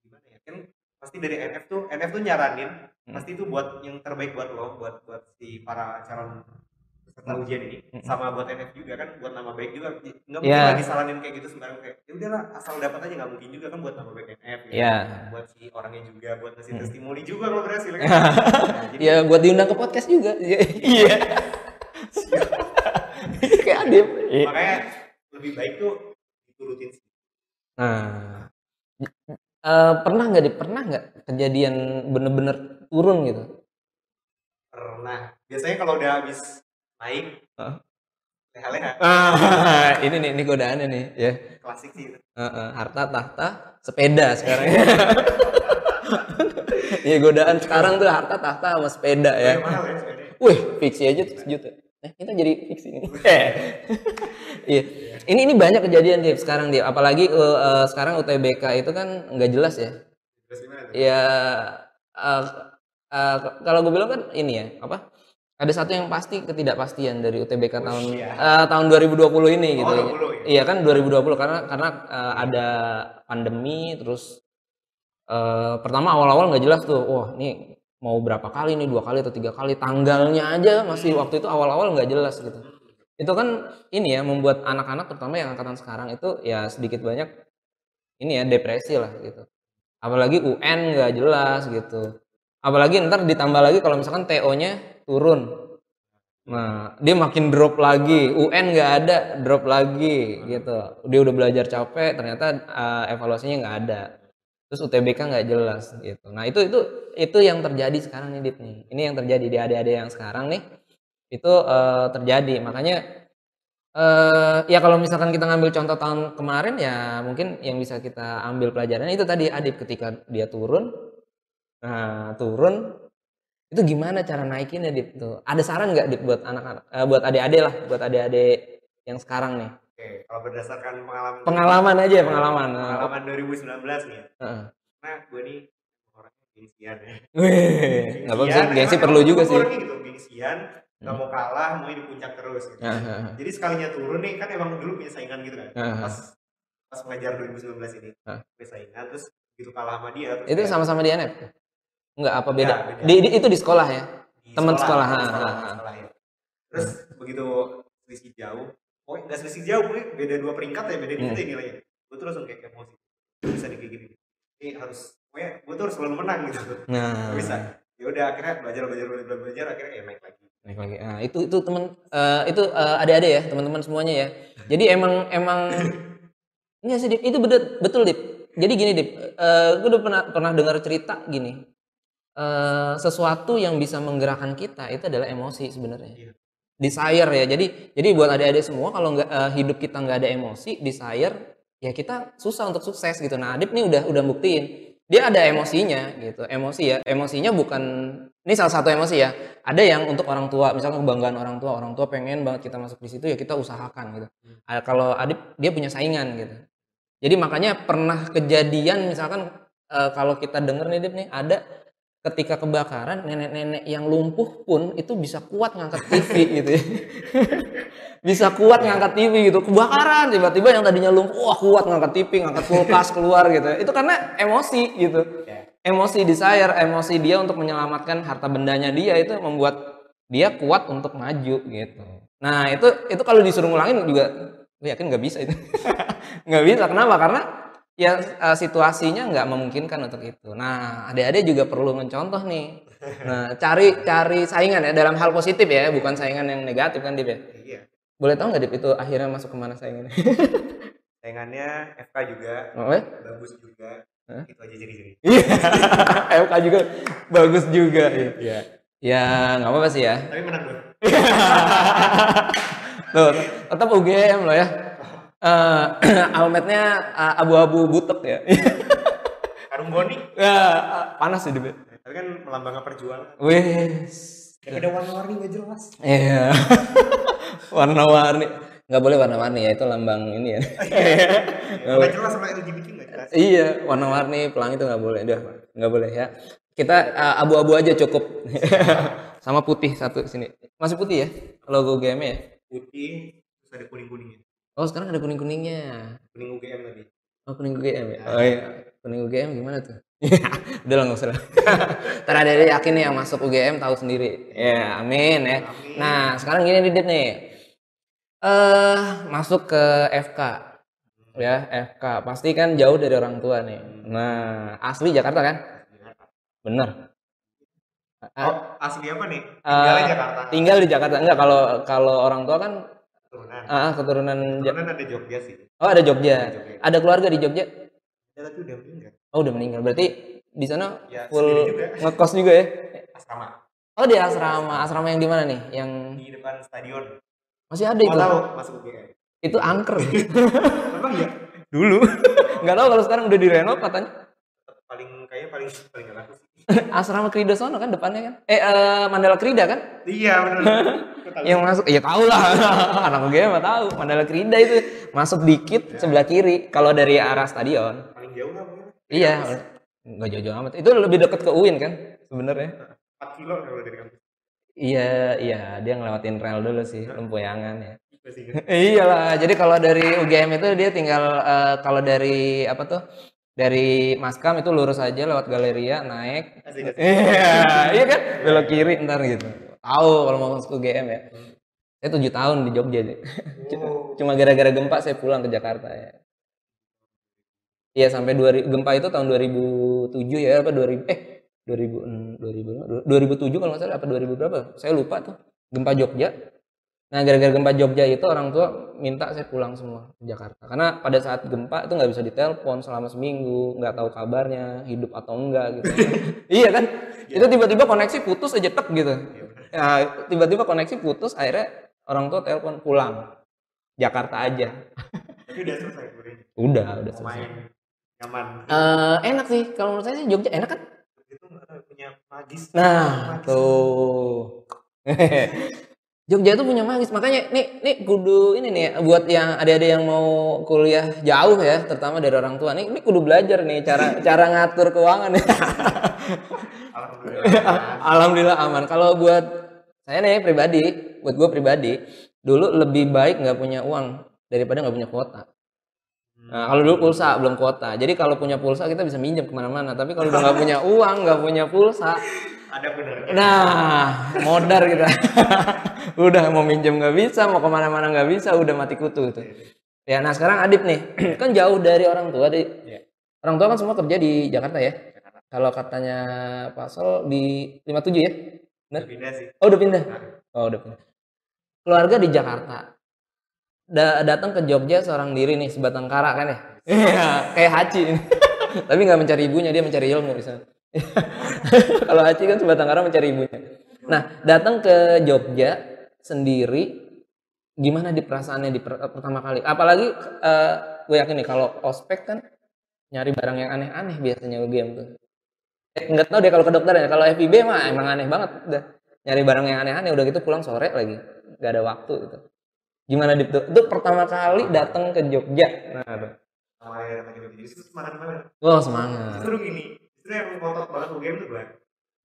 gimana ya kan pasti dari NF tuh NF tuh nyaranin Hmm. pasti itu buat yang terbaik buat lo buat buat si para calon peserta ujian ini Hmm. sama buat NF juga kan buat nama baik juga nggak mungkin Iya. lagi salanin kayak gitu sembarang kayak ya udahlah asal dapat aja nggak mungkin juga kan buat nama baik NF gitu. Iya. buat si orangnya juga buat ngasih Hmm. testimoni juga kalau berhasil [laughs] kan Nah, jadi Ya buat diundang ke podcast juga. [laughs] Iya. [laughs] Kayak Adip. makanya lebih baik tuh diturutin sih Nah, eh, pernah nggak di pernah nggak kejadian bener-bener turun gitu? pernah biasanya kalau udah habis naik Hah? leha-leha Ah, [laughs] ini nih, ini godaannya nih, ya. klasik sih itu. Eh, eh, harta tahta sepeda sekarang. [laughs] Iya godaan sekarang tuh harta tahta sama sepeda ya. Mahal ya. Wih, fiksi aja tuh sejuta. Eh, kita jadi fiksi. [laughs] Eh. Iya. Ini ini banyak kejadian dia sekarang dia. Apalagi eh, eh, sekarang UTBK itu kan nggak jelas ya. Gimana tuh? Ya eh, eh, kalau gue bilang kan ini ya apa? Ada satu yang pasti ketidakpastian dari UTBK tahun iya. eh, tahun 2020 ini gitu. Oh, 20 ya? Iya kan 2020 karena karena eh, ada pandemi terus eh, pertama awal-awal nggak jelas tuh. Wah, ini mau berapa kali nih dua kali atau tiga kali tanggalnya aja masih waktu itu awal-awal nggak jelas gitu. Itu kan ini ya membuat anak-anak terutama yang angkatan sekarang itu ya sedikit banyak ini ya depresi lah gitu. Apalagi UN nggak jelas gitu. Apalagi ntar ditambah lagi kalau misalkan TO-nya turun. Nah dia makin drop lagi. UN nggak ada drop lagi gitu. Dia udah belajar capek ternyata eh, evaluasinya nggak ada terus UTBK nggak jelas gitu. Nah itu itu itu yang terjadi sekarang nih Dip nih. Ini yang terjadi di adik-adik yang sekarang nih. Itu eh, terjadi. Makanya eh ya kalau misalkan kita ngambil contoh tahun kemarin ya mungkin yang bisa kita ambil pelajaran itu tadi Adip ketika dia turun. Nah turun. Itu gimana cara naikinnya Dip tuh? Ada saran nggak Dip buat anak-anak eh, buat adik-adik lah buat adik-adik yang sekarang nih Oke, kalau berdasarkan pengalaman pengalaman aja pengalaman Nah, pengalaman 2019 nih ya. Heeh. Nah, gue nih orangnya gengsian ya. Nggak apa sih Gengsian, gengsi perlu juga sih gitu, gengsian, nggak mau kalah, mau di puncak terus. Gitu. Heeh. Jadi sekalinya turun nih, kan emang dulu punya saingan gitu kan. Heeh. Pas pas mengajar 2019 ini, Hah. punya saingan, terus begitu kalah sama dia. Terus itu sama-sama di NF nggak apa beda, Nggak, beda. Di, di- itu di sekolah ya teman sekolah, ha, sekolah, ha, ha. sekolah, ya. Terus begitu selisih jauh, oh nggak selisih jauh, gue beda dua peringkat ya, beda dikit Hmm. ya nilainya. Gue tuh langsung kayak emosi. Bisa nih kayak gini. Ini harus, pokoknya gue tuh harus selalu menang gitu. nah Gak bisa. Ya udah akhirnya belajar belajar belajar belajar akhirnya ya naik lagi. naik lagi nah itu itu teman eh, itu eh, adik-adik ya teman-teman semuanya ya jadi emang emang [laughs] Iya sih Dip, itu betul betul Dip. Jadi gini Dip, eh gue udah pernah pernah dengar cerita gini. Eh sesuatu yang bisa menggerakkan kita itu adalah emosi sebenarnya. Iya. Desire ya. Jadi jadi buat adik-adik semua kalau nggak eh, hidup kita nggak ada emosi, desire, ya kita susah untuk sukses gitu. Nah, Adip nih udah udah buktiin. Dia ada emosinya gitu. Emosi ya. Emosinya bukan ini salah satu emosi ya. Ada yang untuk orang tua, misalkan kebanggaan orang tua, orang tua pengen banget kita masuk di situ ya kita usahakan gitu. Ah, Kalau Adip dia punya saingan gitu. Jadi makanya pernah kejadian misalkan eh, kalau kita denger nih Dip nih ada ketika kebakaran nenek-nenek yang lumpuh pun itu bisa kuat ngangkat TV gitu ya. [laughs] bisa kuat ngangkat TV gitu. Kebakaran tiba-tiba yang tadinya lumpuh wah kuat ngangkat TV, ngangkat kulkas keluar gitu. Itu karena emosi gitu. Emosi desire, emosi dia untuk menyelamatkan harta bendanya dia itu membuat dia kuat untuk maju gitu. Nah, itu itu kalau disuruh ngulangin juga gue yakin nggak bisa itu. [laughs] nggak bisa. Kenapa? Karena ya eh, situasinya nggak memungkinkan untuk itu. Nah, adik-adik juga perlu mencontoh nih. Nah, cari cari saingan ya dalam hal positif ya, bukan saingan yang negatif kan Dip ya. Iya. Boleh tahu nggak Dip itu akhirnya masuk ke mana saingannya? [laughs] Saingannya FK juga Oh, ya? bagus juga. Hah? Itu aja jadi-jadi. [laughs] FK juga bagus juga. Iya. Ya nggak apa-apa sih ya. Tapi menang gue. [laughs] Tuh, tetap UGM loh ya. Eh, [clears throat] almetnya eh, abu-abu butek ya. [laughs] Karung Boni. ya panas sih Dip. Tapi kan melambangkan perjuangan. Wes. Ya ada warna-warni gak jelas. Iya. [laughs] Warna-warni. Nggak boleh warna-warni ya, itu lambang ini ya. [laughs] Gak jelas sama LGBT gak jelas. iya, warna-warni pelangi itu nggak boleh. Udah, nggak boleh ya. Kita eh, abu-abu aja cukup. Sama putih satu sini. Masih putih ya? Logo UGM ya? Putih, terus ada kuning-kuningnya. Oh, sekarang ada kuning-kuningnya. Kuning UGM tadi. Oh, kuning UGM ya? Oh iya. Kuning UGM gimana tuh? [laughs] Udah lah nggak usah. [laughs] Ntar ada yakin nih yang masuk UGM tahu sendiri. Ya, amin ya. Amin. Nah, sekarang gini Didit nih. Eh, masuk ke FK. Ya, FK. Pasti kan jauh dari orang tua nih. Nah, asli Jakarta kan? Bener. Oh, asli apa nih? Eh, Tinggalnya Jakarta. Tinggal di Jakarta. Enggak, kalau kalau orang tua kan turunan Ah, keturunan Ja- turunan ada Jogja sih Oh, ada Jogja. Ada Jogja. Ada keluarga di Jogja? ya tapi udah meninggal Oh, udah meninggal. Berarti di sana Ya, full juga. ngekos juga ya? asrama Oh, di asrama. Asrama yang di mana nih? Yang di depan stadion masih ada mau itu. tahu masuk UGM Itu angker. [laughs] emang ya Dulu. [laughs] Nggak tahu kalau sekarang udah direnov katanya. paling kayaknya paling paling laku sih [laughs] asrama Krida sono kan depannya kan? Eh, eh, Mandala Krida kan? iya benar [laughs] Yang masuk, ya tahu lah. [laughs] Anak gue mah tahu. Mandala Krida itu masuk dikit sebelah kiri. Kalau dari arah stadion. paling jauh lah mungkin Iya. Nggak jauh-jauh amat. Itu lebih dekat ke UIN kan? Sebenarnya. 4 kilo kalau dari kampus Iya, iya. Dia ngelewatin rel dulu sih. Lempuyangan ya. masih Iyalah. Jadi kalau dari UGM itu dia tinggal eh, kalau dari apa tuh? Dari Maskam itu lurus aja lewat Galeria naik. Iya, iya kan? Belok kiri ntar gitu. Tahu kalau mau masuk UGM ya. Saya tujuh tahun di Jogja sih. [laughs] Oh. Cuma gara-gara gempa saya pulang ke Jakarta ya. Iya sampai 2000 gempa itu tahun 2007 ya apa 2000 eh 2000 2000 2007 kalau nggak salah apa 2000 berapa? Saya lupa tuh. Gempa Jogja. Nah gara-gara gempa Jogja itu orang tua minta saya pulang semua ke Jakarta. Karena pada saat gempa itu nggak bisa ditelepon selama seminggu, nggak tahu kabarnya hidup atau enggak gitu. [laughs] iya kan? Itu tiba-tiba koneksi putus aja tek gitu. Ya, tiba-tiba koneksi putus akhirnya orang tua telepon pulang Jakarta aja. tapi udah selesai kuliahnya Udah, udah selesai. main nyaman Eh, enak sih kalau menurut saya sih Jogja enak kan? itu tahu, punya magis Nah, Magis. tuh. [laughs] Jogja itu punya magis, makanya nih nih kudu ini nih buat yang adik-adik yang mau kuliah jauh ya, terutama dari orang tua nih, ini kudu belajar nih cara cara ngatur keuangan ya. alhamdulillah [laughs] Alhamdulillah aman. Kalau buat saya nih pribadi, buat gue pribadi, dulu lebih baik nggak punya uang daripada nggak punya kuota. Nah, kalau dulu pulsa belum kuota. Jadi kalau punya pulsa kita bisa minjem ke mana-mana. Tapi kalau udah nggak punya [laughs] uang, nggak punya pulsa, ada bener nah modar kita. [laughs] udah mau minjem nggak bisa, mau ke mana-mana nggak bisa, udah mati kutu itu. Ya, nah sekarang Adip nih, [clears throat] kan jauh dari orang tua. Di, Iya. Orang tua kan semua kerja di Jakarta ya. Kalau katanya Pak Sol di 57 ya? Bener? Udah pindah sih Oh udah pindah. Oh udah pindah. Keluarga di Jakarta. Da- datang ke Jogja seorang diri nih sebatang kara kan ya? Iya, kayak Haji ini. [laughs] Tapi nggak mencari ibunya, dia mencari ilmu di sana. [laughs] Kalau Haji kan sebatang kara mencari ibunya. Nah, datang ke Jogja sendiri gimana di perasaannya di per- pertama kali? Apalagi eh, gue yakin nih kalau ospek kan nyari barang yang aneh-aneh biasanya game tuh. Eh, nggak tahu deh kalau ke dokter ya. Kalau FIB mah emang aneh banget udah nyari barang yang aneh-aneh udah gitu pulang sore lagi nggak ada waktu gitu gimana Dip? Tuh itu pertama kali datang ke Jogja. Nah tuh. awalnya datang ke Jogja. Itu semangat banget. Wah semangat. Justru gini justru yang ngotot banget UGM tuh gue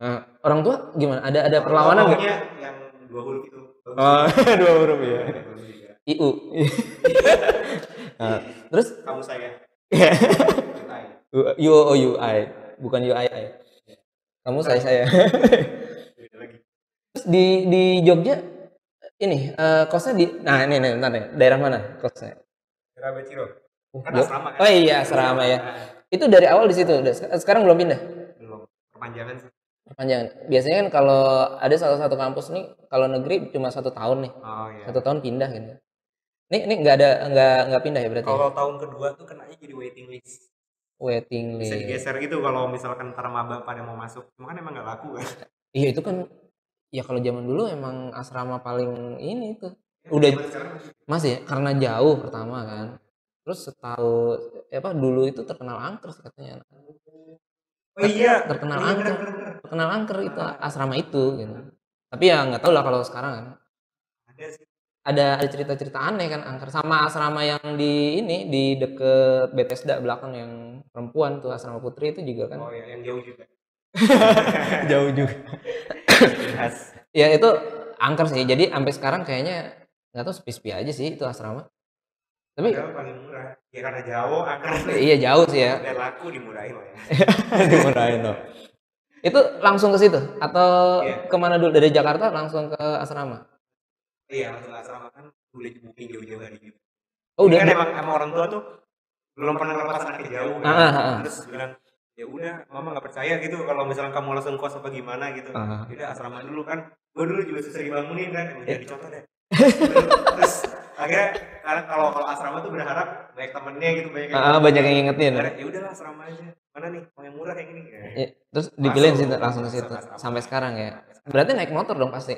Nah, orang tua gimana? Ada ada perlawanan nggak? yang dua huruf itu. Oh [laughs] dua huruf ya. IU nah, terus? Kamu saya. [laughs] U O U I. Bukan U I I. Kamu saya saya. Beda lagi [laughs] terus di di Jogja ini eh, kosnya di nah ini nih bentar nih. Daerah mana kosnya? Rabe Ciro kan Jog- asrama kan oh iya asrama ya. Itu dari awal di situ? Sekarang belum pindah? Belum. Perpanjangan sih. Perpanjangan. Biasanya kan kalau ada salah satu kampus nih kalau negeri cuma satu tahun nih. Oh iya. Satu tahun pindah gitu. Ini ini nggak ada nggak nggak pindah ya berarti? Ya? kalau tahun kedua tuh kenanya jadi waiting list. Waiting bisa list. digeser gitu kalau misalkan ntar maba pada mau masuk. Cuma kan emang gak laku kan. Iya itu kan ya kalau zaman dulu emang asrama paling ini tuh. Udah. Masih? Ya karena jauh pertama kan. Terus setahu eh, apa dulu itu terkenal angker katanya. Oh iya. Terkenal Oh iya, angker. bener, bener, bener. terkenal angker itu asrama itu gitu. Tapi ya nggak tahu lah kalau sekarang kan. Ada ada cerita-cerita aneh kan angker. Sama asrama yang di ini di deket Bethesda belakang yang perempuan tuh asrama putri itu juga kan. Oh iya yang jauh juga. [laughs] Jauh juga ya itu angker sih. Jadi sampai sekarang kayaknya nggak tahu sepi-sepi aja sih itu asrama. Tapi padahal paling murah. Ya karena jauh akar iya jauh sih ya. Dan laku dimurahin lah ya. [laughs] Dimurahin tuh. Itu langsung ke situ? Atau Iya. ke mana dulu? Dari Jakarta langsung ke asrama? Iya langsung asrama. Kan boleh booking jauh-jauh hari gitu oh udah kan emang emang orang tua tuh belum pernah ngelepas anaknya jauh kan. Ah, ah, ah. terus bilang ya udah mama nggak percaya gitu kalau misalnya kamu langsung kos apa gimana gitu ya udah asrama dulu kan gue dulu juga susah dibangunin kan emang Iya. jadi contoh deh [laughs] terus akhirnya karena kalau kalau asrama tuh berharap banyak temennya gitu banyak yang Ah, banyak yang ngingetin. Akhirnya, ya udahlah asrama aja mana nih mau yang murah kayak gini Ya. Ya, terus dipilih situ langsung ke situ asrama. sampai sekarang ya. Berarti naik motor dong pasti.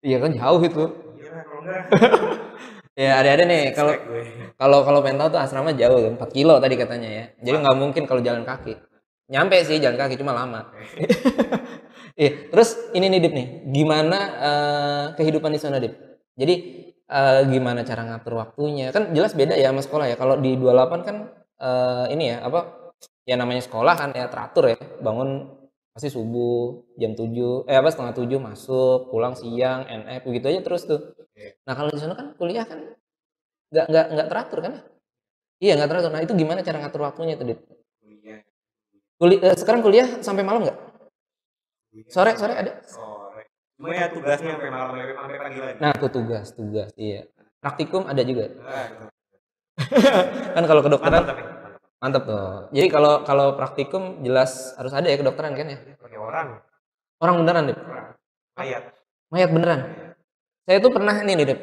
Iya kan jauh itu. Iya kalau enggak [laughs] Ya ada-ada nih kalau kalau kalau pengen tahu tuh asrama jauh 4 kilo tadi katanya ya. Jadi nggak mungkin kalau jalan kaki. Nyampe sih jalan kaki cuma lama. [laughs] Iya, terus ini nih Dip nih, gimana eh, kehidupan di sana Dip? Jadi eh, gimana cara ngatur waktunya? Kan jelas beda ya sama sekolah ya. Kalau di 28 kan eh, ini ya apa? Ya namanya sekolah kan ya teratur ya. Bangun pasti subuh jam 7 eh apa setengah 7 masuk, pulang siang, NF begitu aja terus tuh. Nah, kalau di sana kan kuliah kan nggak nggak nggak teratur kan ya? Iya nggak teratur. Nah itu gimana cara ngatur waktunya tuh? Kuliah. Kuli- eh, sekarang kuliah sampai malam nggak? Sore sore ada? Sore. Cuma ya tugasnya sampai malam sampai pagi lagi. Nah, tuh tugas, tugas, iya. Praktikum ada juga. Nah. [laughs] Kan kalau kedokteran Mantap tapi. Mantap. tuh. Jadi kalau kalau praktikum jelas harus ada ya kedokteran kan ya. Pakai orang. Orang beneran, Dip. Orang. Mayat. Mayat beneran. Saya tuh pernah ini nih, Dip.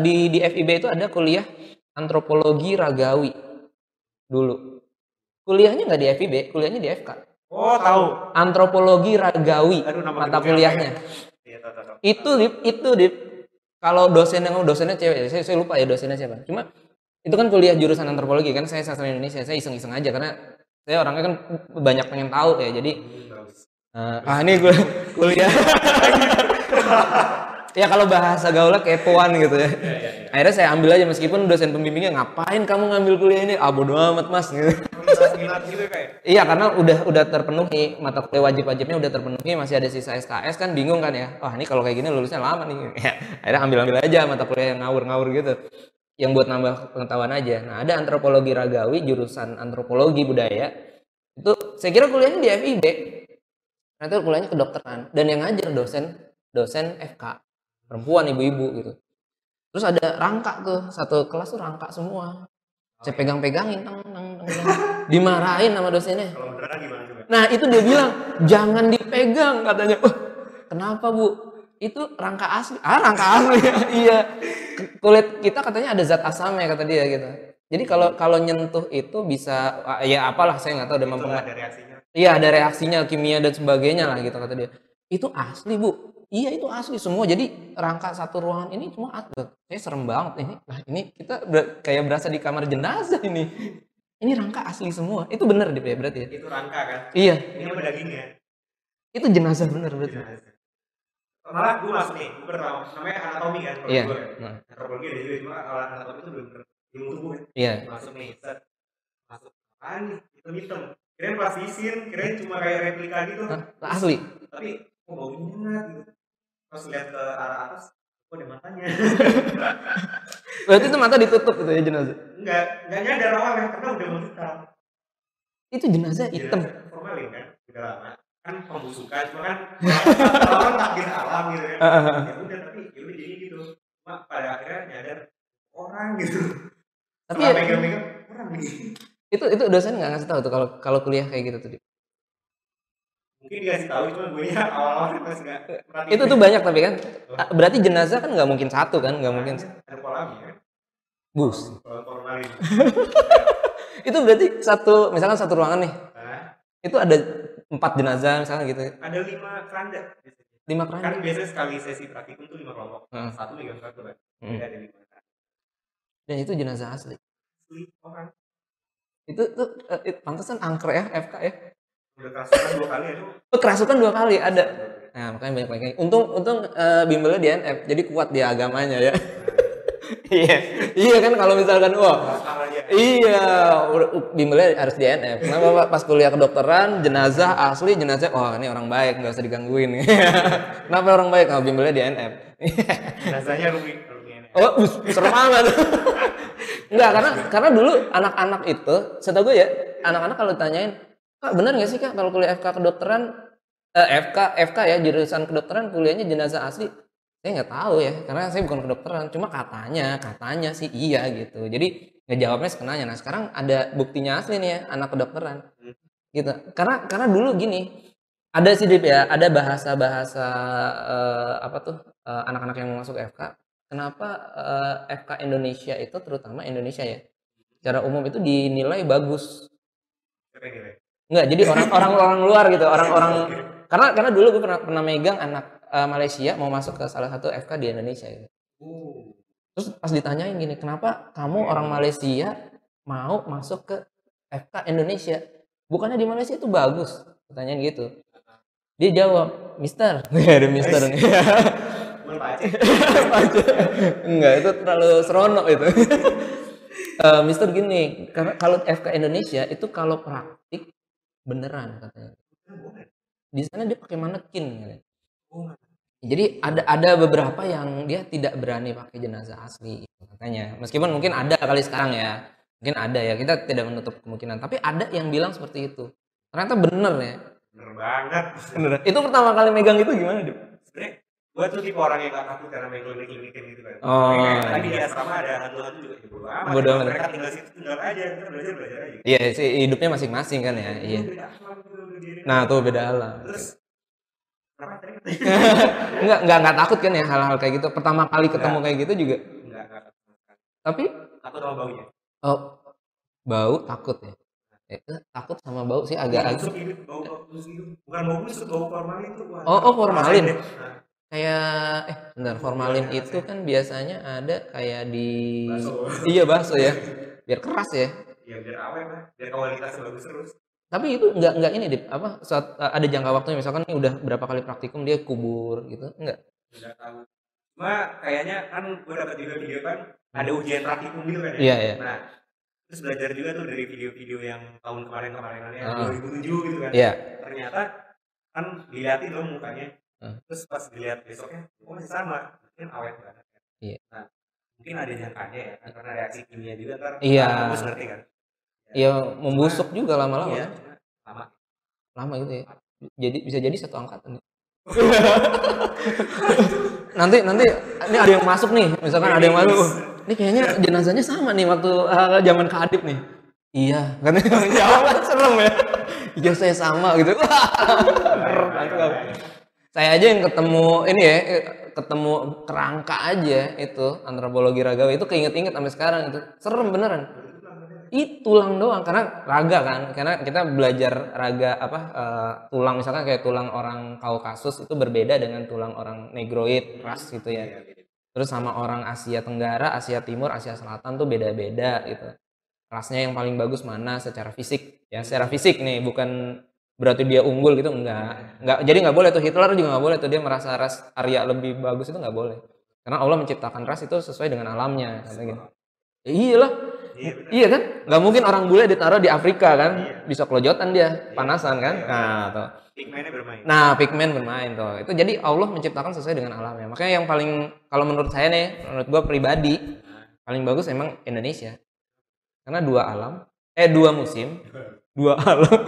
Di di FIB itu ada kuliah antropologi ragawi dulu. Kuliahnya nggak di FIB, kuliahnya di FK. Oh, tahu. Antropologi ragawi Aduh, nama mata kuliahnya. ya? Iya, tahu, tahu, tahu. itu dip itu dip kalau dosen yang dosennya cewek saya, saya lupa ya dosennya siapa cuma itu kan kuliah jurusan antropologi kan saya sastra Indonesia saya iseng-iseng aja karena saya orangnya kan banyak pengen tahu ya jadi eh, ah ini gue kuliah [laughs] ya kalau bahasa gaulnya kepoan gitu ya akhirnya saya ambil aja meskipun dosen pembimbingnya ngapain kamu ngambil kuliah ini ah bodo amat mas gitu. Iya karena udah udah terpenuhi mata kuliah wajib-wajibnya udah terpenuhi masih ada sisa SKS kan bingung kan ya. Wah ini kalau kayak gini lulusnya lama nih. [laughs] Ya, akhirnya ambil-ambil aja mata kuliah yang ngawur-ngawur gitu. Yang buat nambah pengetahuan aja. Nah ada antropologi ragawi jurusan antropologi budaya. Itu saya kira kuliahnya di FIB. Itu kuliahnya kedokteran dan yang ngajar dosen dosen FK perempuan ibu-ibu gitu. Terus ada rangka tuh satu kelas tuh rangka semua. Saya pegang-pegangin, tang, tang, tang. dimarahin sama dosennya. Kalau gimana coba? Nah itu dia bilang jangan dipegang katanya. Oh, kenapa bu? Itu rangka asli. Ah rangka asli. [laughs] iya. Kulit kita katanya ada zat asamnya kata dia gitu. Jadi kalau kalau nyentuh itu bisa ah, ya apalah saya nggak tahu udah Itu mempengaruhi. ada reaksinya. Iya ada reaksinya kimia dan sebagainya lah gitu kata dia. Itu asli bu. Iya itu asli semua. Jadi rangka satu ruangan ini semua asli. Saya serem banget ini. Nah ini kita ber- kayak berasa di kamar jenazah ini. Ini rangka asli semua. Itu bener deh ya berarti ya. Itu rangka kan. Iya. Ini apa dagingnya? Itu jenazah bener berarti. Malah gue masuk nih, gue pertama namanya anatomi kan kalau Iya. gue kan. Nah, Antropologi ada juga cuma kalau anatomi itu belum ilmu tubuh kan. Iya. Masuk nih, set. Masuk apaan nih? Hitam-hitam. Kirain plastisin, kirain cuma kayak replika gitu. Asli. Tapi kok baunya enak gitu. Pas lihat ke arah atas, kok ada matanya. [laughs] Berarti itu mata ditutup gitu ya jenazah. enggak, enggak nyadar awalnya karena udah mau hitam. Itu jenazah hitam. Formalin kan, udah lama. Kan pembusukan, cuma kan kan takdir alam gitu kan. ya udah tapi ya udah jadi gitu. Cuma pada akhirnya nyadar orang gitu. Tapi Setelah ya, megang-megang orang nih. itu itu dosen nggak ngasih tahu tuh kalau kalau kuliah kayak gitu tuh. Mungkin dikasih tahu cuma gue nya awal-awal enggak perhatiin. Itu tuh banyak tapi kan. Ah, Berarti jenazah kan nggak mungkin satu kan, nggak mungkin. ada polanya kan. Bus. [laughs] Itu berarti satu misalkan satu ruangan nih. Itu ada empat jenazah misalkan gitu. ada lima keranda. biasanya. Lima Kan keranda. biasanya sekali sesi praktikum tuh lima kelompok. Heeh. Satu megang satu kan. Hmm. Ada lima keranda. Dan itu jenazah asli. Asli orang. Itu tuh eh, it- pantesan angker ya FK ya. Udah kerasukan dua kali aduh. Oh, kerasukan dua kali ada. Nah, makanya banyak banyak. Untung untung eh, bimbelnya di NF, jadi kuat dia agamanya ya. [laughs] Iya. iya kan kalau misalkan wah. Iya, bimbelnya harus di NF. Kenapa Pak? Pas kuliah kedokteran, jenazah asli, jenazah, wah ini orang baik, nggak usah digangguin. [laughs] Kenapa orang baik? Kalau bimbelnya di NF. Rumi ini. oh, serem amat. Enggak, karena karena dulu anak-anak itu, setahu gue ya, anak-anak kalau ditanyain, Kak benar nggak sih Kak kalau kuliah FK kedokteran, eh, FK, FK ya, jurusan kedokteran kuliahnya jenazah asli? Saya nggak tahu ya, karena saya bukan kedokteran. Cuma katanya, katanya sih iya gitu. Jadi ngejawabnya sekenanya. Nah sekarang ada buktinya asli nih ya, anak kedokteran. Gitu. Karena karena dulu gini, ada sih Dip ya, ada bahasa-bahasa eh, apa tuh eh, anak-anak yang mau masuk FK. kenapa eh, FK Indonesia itu terutama Indonesia ya secara umum itu dinilai bagus? Enggak, jadi orang orang orang luar gitu, orang-orang [laughs] karena karena dulu gue pernah pernah megang anak eh, Malaysia mau masuk ke salah satu FK di Indonesia gitu. Uh, Terus pas ditanyain gini, kenapa kamu orang Malaysia mau masuk ke FK Indonesia? Bukannya di Malaysia itu bagus? Pertanyaan gitu. Dia jawab, Mister. [laughs] Ada Mister nih. [laughs] Enggak, itu terlalu seronok itu. [laughs] Eh, Mister gini, karena kalau FK Indonesia itu kalau praktik beneran katanya. Di sana dia pakai manekin katanya. Jadi ada ada beberapa yang dia tidak berani pakai jenazah asli katanya. Meskipun mungkin ada kali sekarang ya. Mungkin ada ya. Kita tidak menutup kemungkinan. Tapi ada yang bilang seperti itu. Ternyata bener ya. Bener banget. Bener. Itu pertama kali megang itu gimana, Dip? Sebenernya gue tuh tipe orang yang gak takut karena main klinik-klinikin gitu kan. Oh, tadi di asrama ada hantu-hantu juga ya bodo amat. Bodo amat. Mereka tinggal situ tinggal aja, kita belajar belajar aja. Iya sih hidupnya masing-masing kan ya. Iya. Nah, tuh beda alam. terus? Enggak [laughs] enggak enggak takut kan ya hal-hal kayak gitu. Pertama kali ketemu kayak gitu juga. Enggak, enggak. Tapi Takut sama baunya. oh bau takut ya. Eh, takut sama bau sih agak agak Busuk hidup, bau hidup. Bukan bau busuk, bau formalin tuh. Oh, oh, formalin. Nah, kayak eh bentar formalin itu kan biasanya ada kayak di Bakso. iya bakso ya biar keras ya ya biar awet lah, biar kualitasnya bagus terus. Tapi itu nggak nggak ini dip apa saat eh, ada jangka waktunya misalkan ini udah berapa kali praktikum dia kubur gitu enggak Enggak tahu. Cuma kayaknya kan gue dapat juga video kan ada ujian praktikum gitu kan ya. Iya, iya. Nah, terus belajar juga tuh dari video-video yang tahun kemarin-kemarinannya Ah. 2007 gitu kan. iya Ternyata kan diliatin dong mukanya. Ah. Terus pas dilihat besoknya, kok masih sama. Mungkin awet banget. kan. Iya. Nah, mungkin ada jangkanya ya, kan, karena reaksi kimia juga ntar. Iya. Bagus ngerti kan. Ya membusuk juga lama-lama. Iya. Lama. lama gitu ya. Jadi bisa jadi satu angkatan [laughs] nanti nanti ini ada yang masuk nih. Misalkan ada yang masuk. Ini kayaknya jenazahnya sama nih waktu eh, zaman kadip nih. Iya kan? Jawab [laughs] kan serem ya. Iya saya sama gitu. Saya aja yang ketemu ini ya ketemu kerangka aja itu antropologi ragawi itu keinget-inget sampai sekarang itu. Serem beneran itu tulang doang karena raga kan karena kita belajar raga apa eh, tulang misalkan kayak tulang orang Kaukasus itu berbeda dengan tulang orang negroid ras gitu ya. Terus sama orang Asia Tenggara Asia Timur Asia Selatan tuh beda-beda gitu. Rasnya yang paling bagus mana? Secara fisik. Ya secara fisik nih bukan berarti dia unggul gitu enggak. Enggak jadi nggak boleh tuh Hitler juga nggak boleh tuh dia merasa ras Arya lebih bagus itu nggak boleh. Karena Allah menciptakan ras itu sesuai dengan alamnya kata gitu. Ya iyalah Iya. Iya kan? Nggak mungkin orang bule ditaruh di Afrika kan? Bisa kelojotan dia, panasan kan? Nah, tuh. Pigmennya bermain. Nah, pigmen bermain tuh. Itu jadi Allah menciptakan sesuai dengan alamnya. Makanya yang paling kalau menurut saya nih, menurut gua pribadi, paling bagus emang Indonesia. Karena dua alam, eh dua musim, dua [laughs] alam,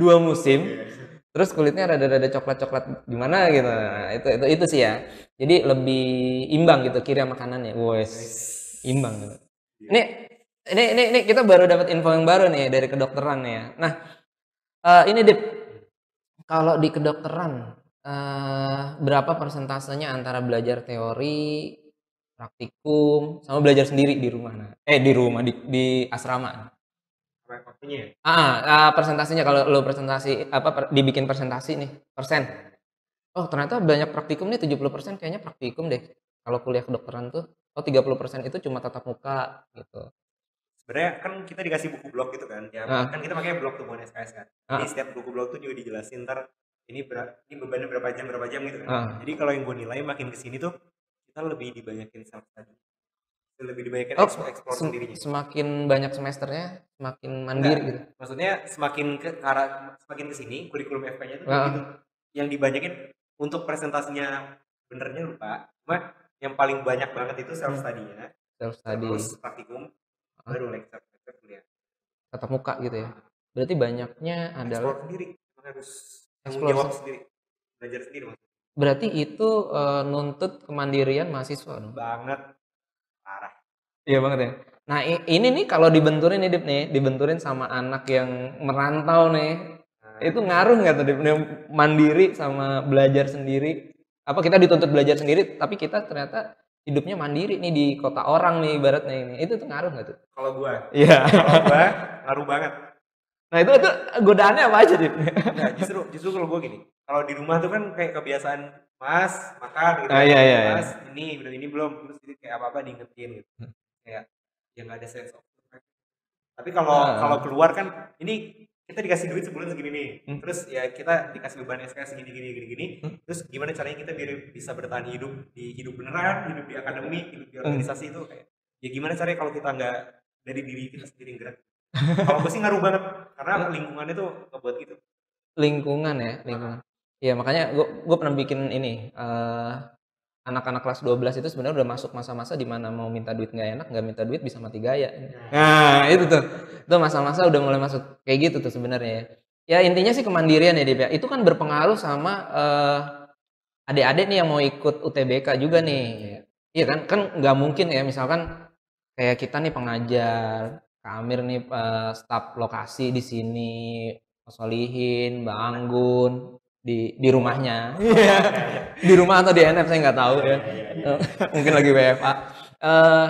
dua musim. Terus kulitnya rada-rada coklat-coklat gimana gitu. Nah, itu itu itu sih ya. Jadi lebih imbang gitu kira makanannya. Wes. Imbang gitu. Ini ini ini ini kita baru dapat info yang baru nih dari kedokteran ya. Nah, eh, ini Dip, kalau di kedokteran eh, berapa persentasenya antara belajar teori, praktikum, sama belajar sendiri di rumah? Nah, eh di rumah di, di asrama. Waktunya ya? Ah, ah, persentasenya kalau lo presentasi apa per- dibikin presentasi nih, persen. Oh, ternyata banyak praktikum nih 70% kayaknya praktikum deh. Kalau kuliah kedokteran tuh, oh 30% itu cuma tatap muka gitu. Sebenarnya kan kita dikasih buku blog gitu kan ya Ah. kan kita pakai blog tuh bukan SKS kan Ah. jadi setiap buku blog tuh juga dijelasin ntar ini ber, ini bebannya berapa jam berapa jam gitu kan Ah. jadi kalau yang gue nilai makin ke sini tuh kita lebih dibanyakin self study lebih dibanyakin Oh, explore, explore Sem- sendirinya semakin banyak semesternya, semakin mandiri gitu. maksudnya semakin ke arah semakin ke sini kurikulum FK-nya tuh Ah. gitu yang dibanyakin untuk presentasinya benernya lupa cuma yang paling banyak banget itu self study-nya Self study, terus praktikum Ah. Baru lecture lecture kuliah tatap muka gitu ya. Berarti banyaknya adalah explore sendiri harus tanggung Explore jawab se- sendiri belajar sendiri maksudnya berarti itu eh, nuntut kemandirian mahasiswa dong. banget parah Iya banget ya. Nah, ini nih kalau dibenturin nih Dip nih, dibenturin sama anak yang merantau nih, Nah, itu ngaruh nggak tuh Dip? Mandiri sama belajar sendiri? Apa kita dituntut belajar sendiri, tapi kita ternyata hidupnya mandiri nih di kota orang nih ibaratnya ini itu tuh ngaruh nggak tuh Kalau gua, iya kalau gua ngaruh banget. nah itu itu godaannya apa aja dit Nah, justru justru kalau gua gini, kalau di rumah tuh kan kayak kebiasaan Mas makan gitu. Ah, iya, iya, iya. Mas ini udah ini belum terus jadi kayak apa apa diingetin gitu. Kayak ya nggak ada sense of. Tapi kalau Ah. kalau keluar kan ini kita dikasih duit sebulan segini nih. Hmm. Terus ya kita dikasih beban SKS segini gini gini gini. Hmm. Terus gimana caranya kita biar bisa bertahan hidup di hidup beneran, hidup di akademi, hidup di Hmm. organisasi itu kayak ya gimana caranya kalau kita nggak dari diri kita sendiri gerak. [laughs] kalau gue sih ngaruh banget karena lingkungannya tuh ngebuat gitu. lingkungan ya lingkungan Iya makanya gue gue pernah bikin ini eh, anak-anak kelas 12 itu sebenarnya udah masuk masa-masa di mana mau minta duit nggak enak nggak minta duit bisa mati gaya. Nah itu tuh. Itu masa-masa udah mulai masuk kayak gitu tuh sebenarnya ya. Ya intinya sih kemandirian ya Dip ya. Itu kan berpengaruh sama eh, adik-adik nih yang mau ikut UTBK juga nih. Iya kan? Kan nggak mungkin ya misalkan kayak kita nih pengajar Kak Amir nih eh, staf lokasi di sini Mas Solihin, Mbak Anggun di di rumahnya. [laughs] di rumah atau di NF saya nggak tahu ya. Mungkin lagi WFA. Eh,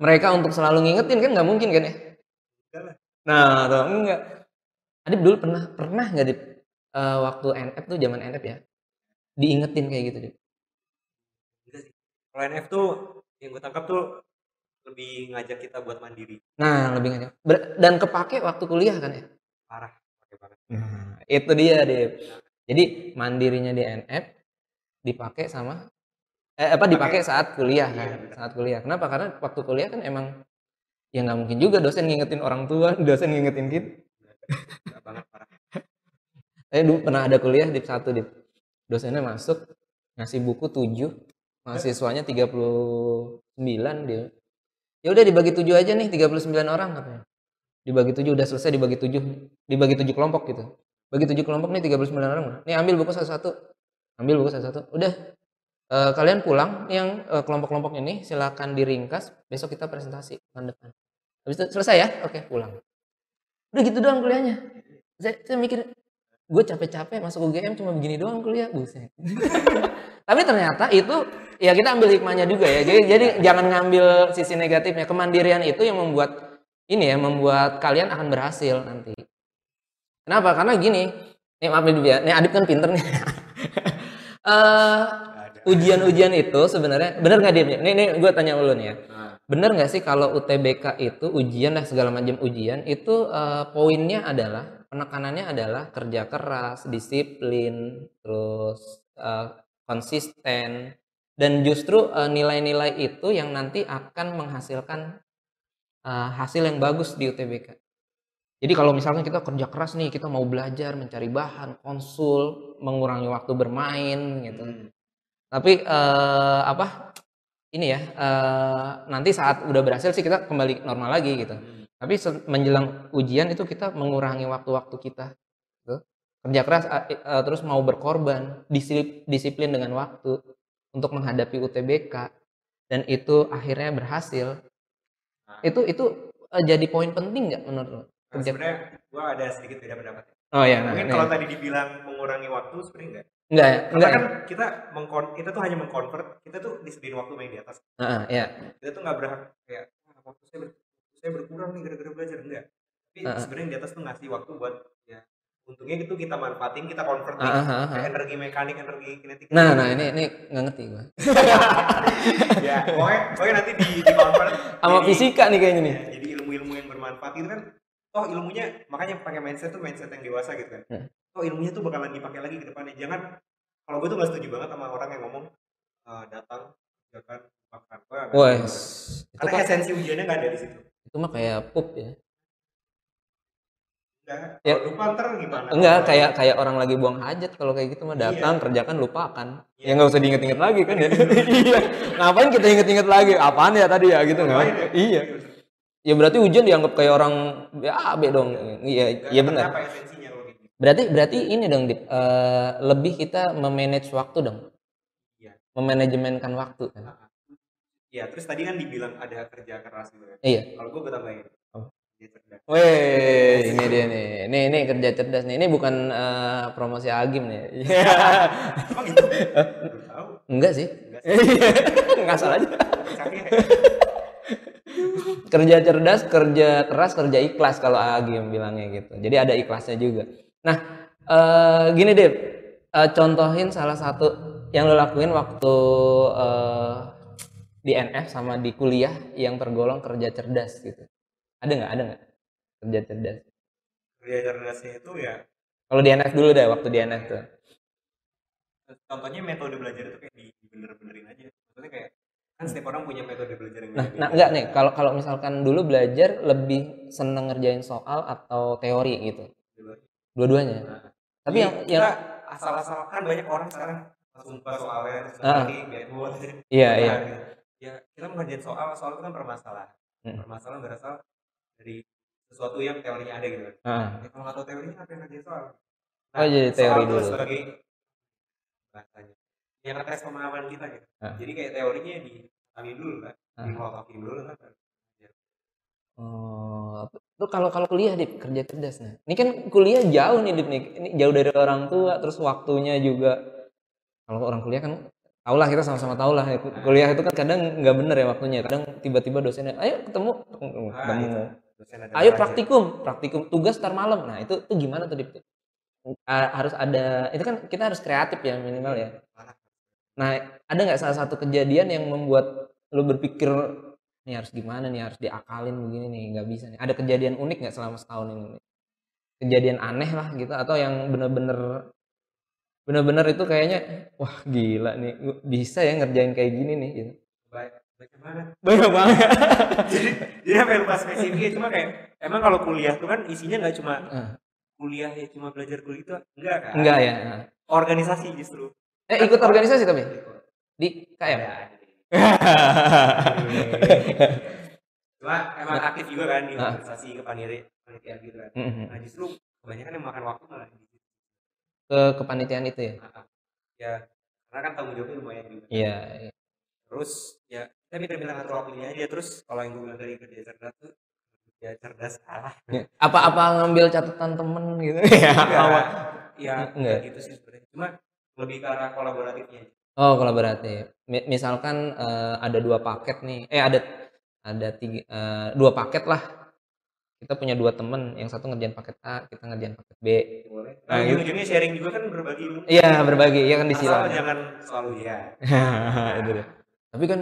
mereka untuk selalu ngingetin kan nggak mungkin kan ya? Nah, tuh enggak. Adip dulu pernah pernah nggak Dip Eh, waktu NF tuh zaman NF ya? Diingetin kayak gitu, Dip. Kalau NF tuh yang gue tangkap tuh lebih ngajak kita buat mandiri. Nah, lebih ngajak. Ber- dan kepake waktu kuliah kan ya? Parah. Nah, itu dia, Dip. Jadi mandirinya di NF dipakai sama eh apa dipakai saat kuliah Iya, kan? Saat kuliah. Kenapa? Karena waktu kuliah kan emang ya nggak mungkin juga dosen ngingetin orang tua, [laughs] dosen ngingetin kita. Enggak banget parah. Saya [laughs] dulu pernah ada kuliah di satu di dosennya masuk ngasih buku 7, mahasiswanya 39 dia. Ya udah dibagi 7 aja nih 39 orang katanya. Dibagi 7 udah selesai dibagi 7, dibagi 7 kelompok gitu. Bagi 7 kelompok nih 39 orang. Nih ambil buku satu-satu. Ambil buku satu-satu. Udah eh, kalian pulang yang eh, kelompok-kelompok ini silakan diringkas, besok kita presentasi tahun depan. Habis itu selesai ya? Oke, pulang. Udah gitu doang kuliahnya. Saya, saya mikir gue capek-capek masuk UGM cuma begini doang kuliah buset [laughs] tapi ternyata itu ya kita ambil hikmahnya juga ya jadi jadi jangan ngambil sisi negatifnya kemandirian itu yang membuat ini ya membuat kalian akan berhasil nanti kenapa? Karena gini. Nih maaf nih ya. Nih Adip kan pinter nih. [laughs] Eh, ujian-ujian itu sebenarnya bener nggak dia nih nih gue tanya dulu nih ya. Bener nggak sih kalau UTBK itu ujian dan segala macam ujian itu eh, poinnya adalah penekanannya adalah kerja keras, disiplin, terus eh, konsisten dan justru eh, nilai-nilai itu yang nanti akan menghasilkan eh, hasil yang bagus di UTBK. Jadi kalau misalnya kita kerja keras nih, kita mau belajar, mencari bahan, konsul, mengurangi waktu bermain gitu. Tapi eh, apa? Ini ya, eh, nanti saat udah berhasil sih kita kembali normal lagi gitu. Tapi se- menjelang ujian itu kita mengurangi waktu-waktu kita. Gitu. Kerja keras eh, terus mau berkorban, disiplin, disiplin dengan waktu untuk menghadapi UTBK dan itu akhirnya berhasil. Itu itu eh, jadi poin penting nggak menurut lo? Nah, sebenarnya gua ada sedikit beda pendapat. Oh ya, nah, Mungkin nih. kalau tadi dibilang mengurangi waktu sebenarnya enggak. enggak ya, Karena enggak. ya? kan kita mengkon kita tuh hanya mengkonvert, kita tuh disediain waktu main di atas. Heeh, ya. Kita tuh nggak berhak kayak "Ah, waktu saya ber- saya berkurang nih gara-gara belajar enggak. Tapi Heeh. sebenarnya di atas tuh ngasih waktu buat ya untungnya itu kita manfaatin, kita convert nih, Heeh, heeh, ke heeh. energi mekanik, energi kinetik. Nah, nah ini ini nggak ngerti gua. [laughs] ya, pokoknya, pokoknya nanti di, di convert Sama jadi- fisika nih kayaknya nih. Ya, jadi ilmu-ilmu yang bermanfaat itu kan oh ilmunya makanya pakai mindset tuh mindset yang dewasa gitu kan Hmm. oh ilmunya tuh bakalan dipakai lagi ke depannya jangan kalau gue tuh gak setuju banget sama orang yang ngomong "Eh, datang jangan makan Wah, itu karena kan esensi ujiannya gak ada di situ itu mah kayak pup ya. enggak Ya. lupa ntar gimana Enggak, Kalau- kayak kayak orang lagi buang hajat kalau kayak gitu mah Iya. datang kerjakan lupakan. Iya. Ya nggak usah diinget-inget lagi kan ya. [laughs] iya. Ngapain kita inget-inget lagi? Apaan ya tadi ya gitu nggak? Ngapain ya? Iya. Ya berarti ujian dianggap kayak orang ya B dong. Iya, iya benar. gitu Berarti berarti ini dong Dip, eh, lebih kita memanage waktu dong. Iya. Memanajemenkan waktu kan. Iya, terus tadi kan dibilang ada kerja keras gitu kan. Iya. Kalau gue tambahin. Oh. Weh, ini dia nih. Ini ini kerja cerdas nih. Ini bukan eh, promosi Agim nih. Emang gitu? [laughs] Tahu. Enggak sih. Enggak. [laughs] Ngasal aja. Kerja cerdas, kerja keras, kerja ikhlas kalau Agim bilangnya gitu. Jadi ada ikhlasnya juga. Nah, eh, gini deh. Eh, contohin salah satu yang lo lakuin waktu eh, di NF sama di kuliah yang tergolong kerja cerdas gitu. Ada nggak? Ada nggak kerja cerdas? Kerja cerdasnya itu ya Kalau di NF dulu deh, waktu di NF tuh. contohnya metode belajar itu kayak di bener-benerin aja. Maksudnya kayak kan setiap orang punya metode belajar yang Nah, nah enggak nih, kalau kalau misalkan dulu belajar lebih seneng ngerjain soal atau teori gitu. Dua-duanya. Nah, Tapi Jadi yang yang asal-asal kan banyak orang sekarang langsung buka soalnya terus Ah. nanti buat [laughs] iya Nah, iya. gitu. ya kita mengerjain soal soal itu kan permasalahan Hmm. permasalahan berasal dari sesuatu yang teorinya ada gitu Ah, ya, kalau nggak tahu teorinya ngapain ngerjain soal Nah, Oh, jadi teori soal dulu. sebagai bahasanya yang ngetes pemahaman kita gitu Ah. jadi kayak teorinya ditani dulu kan Ah. dikotokin dulu kan Oh, lu kalau kalau kuliah di kerja cerdas nah. Ini kan kuliah jauh nih Dip nih. Ini jauh dari orang tua, terus waktunya juga. Kalau orang kuliah kan tau lah kita sama-sama tahu lah. Kuliah itu kan kadang nggak bener ya waktunya. Kadang tiba-tiba dosennya ayo ketemu. Ah, ketemu. ada ayo praktikum. Praktikum tugas tar malam. Nah itu itu gimana tuh Dip? Ah, harus ada itu kan kita harus kreatif ya minimal ya. Nah ada nggak salah satu kejadian yang membuat lu berpikir nih harus gimana nih? Harus diakalin begini nih nggak bisa nih. Ada kejadian unik nggak selama setahun ini kejadian aneh lah gitu atau yang bener-bener bener-bener itu kayaknya wah gila nih bisa ya ngerjain kayak gini nih gitu. Baik, baik banget banyak banget. [laughs] Jadi jadi apa yang spesifiknya cuma kayak emang kalau kuliah tuh kan isinya nggak cuma Ah. kuliah ya cuma belajar kuliah itu enggak kan? Enggak ya organisasi justru. Eh ikut organisasi tapi? Di KM [laughs] cuma emang aktif juga kan di Ah. organisasi kepanitiaan kepanitiaan gitu kan Mhm. nah justru kebanyakan yang makan waktu malah di situ. ke kepanitiaan itu ya Ah, ah. ya karena kan tanggung jawabnya lumayan juga iya iya. terus ya kita pintar-pintar ngatur waktunya aja terus kalau yang gue bilang dari kerja cerdas tuh kerja cerdas salah apa apa ngambil catatan temen gitu ya [laughs] apa ya gitu sih sebenarnya cuma lebih ke arah kolaboratifnya. Oh, kolaboratif. Mi- Misalkan eh, ada dua paket nih, eh ada ada tiga, eh, dua paket lah. Kita punya dua temen, yang satu ngerjain paket A, kita ngerjain paket B. boleh Nah, nah, gitu. ujung-ujungnya sharing juga kan berbagi ilmu Iya, berbagi, iya kan asal disilang. jangan selalu ya [laughs] Itu deh. Tapi kan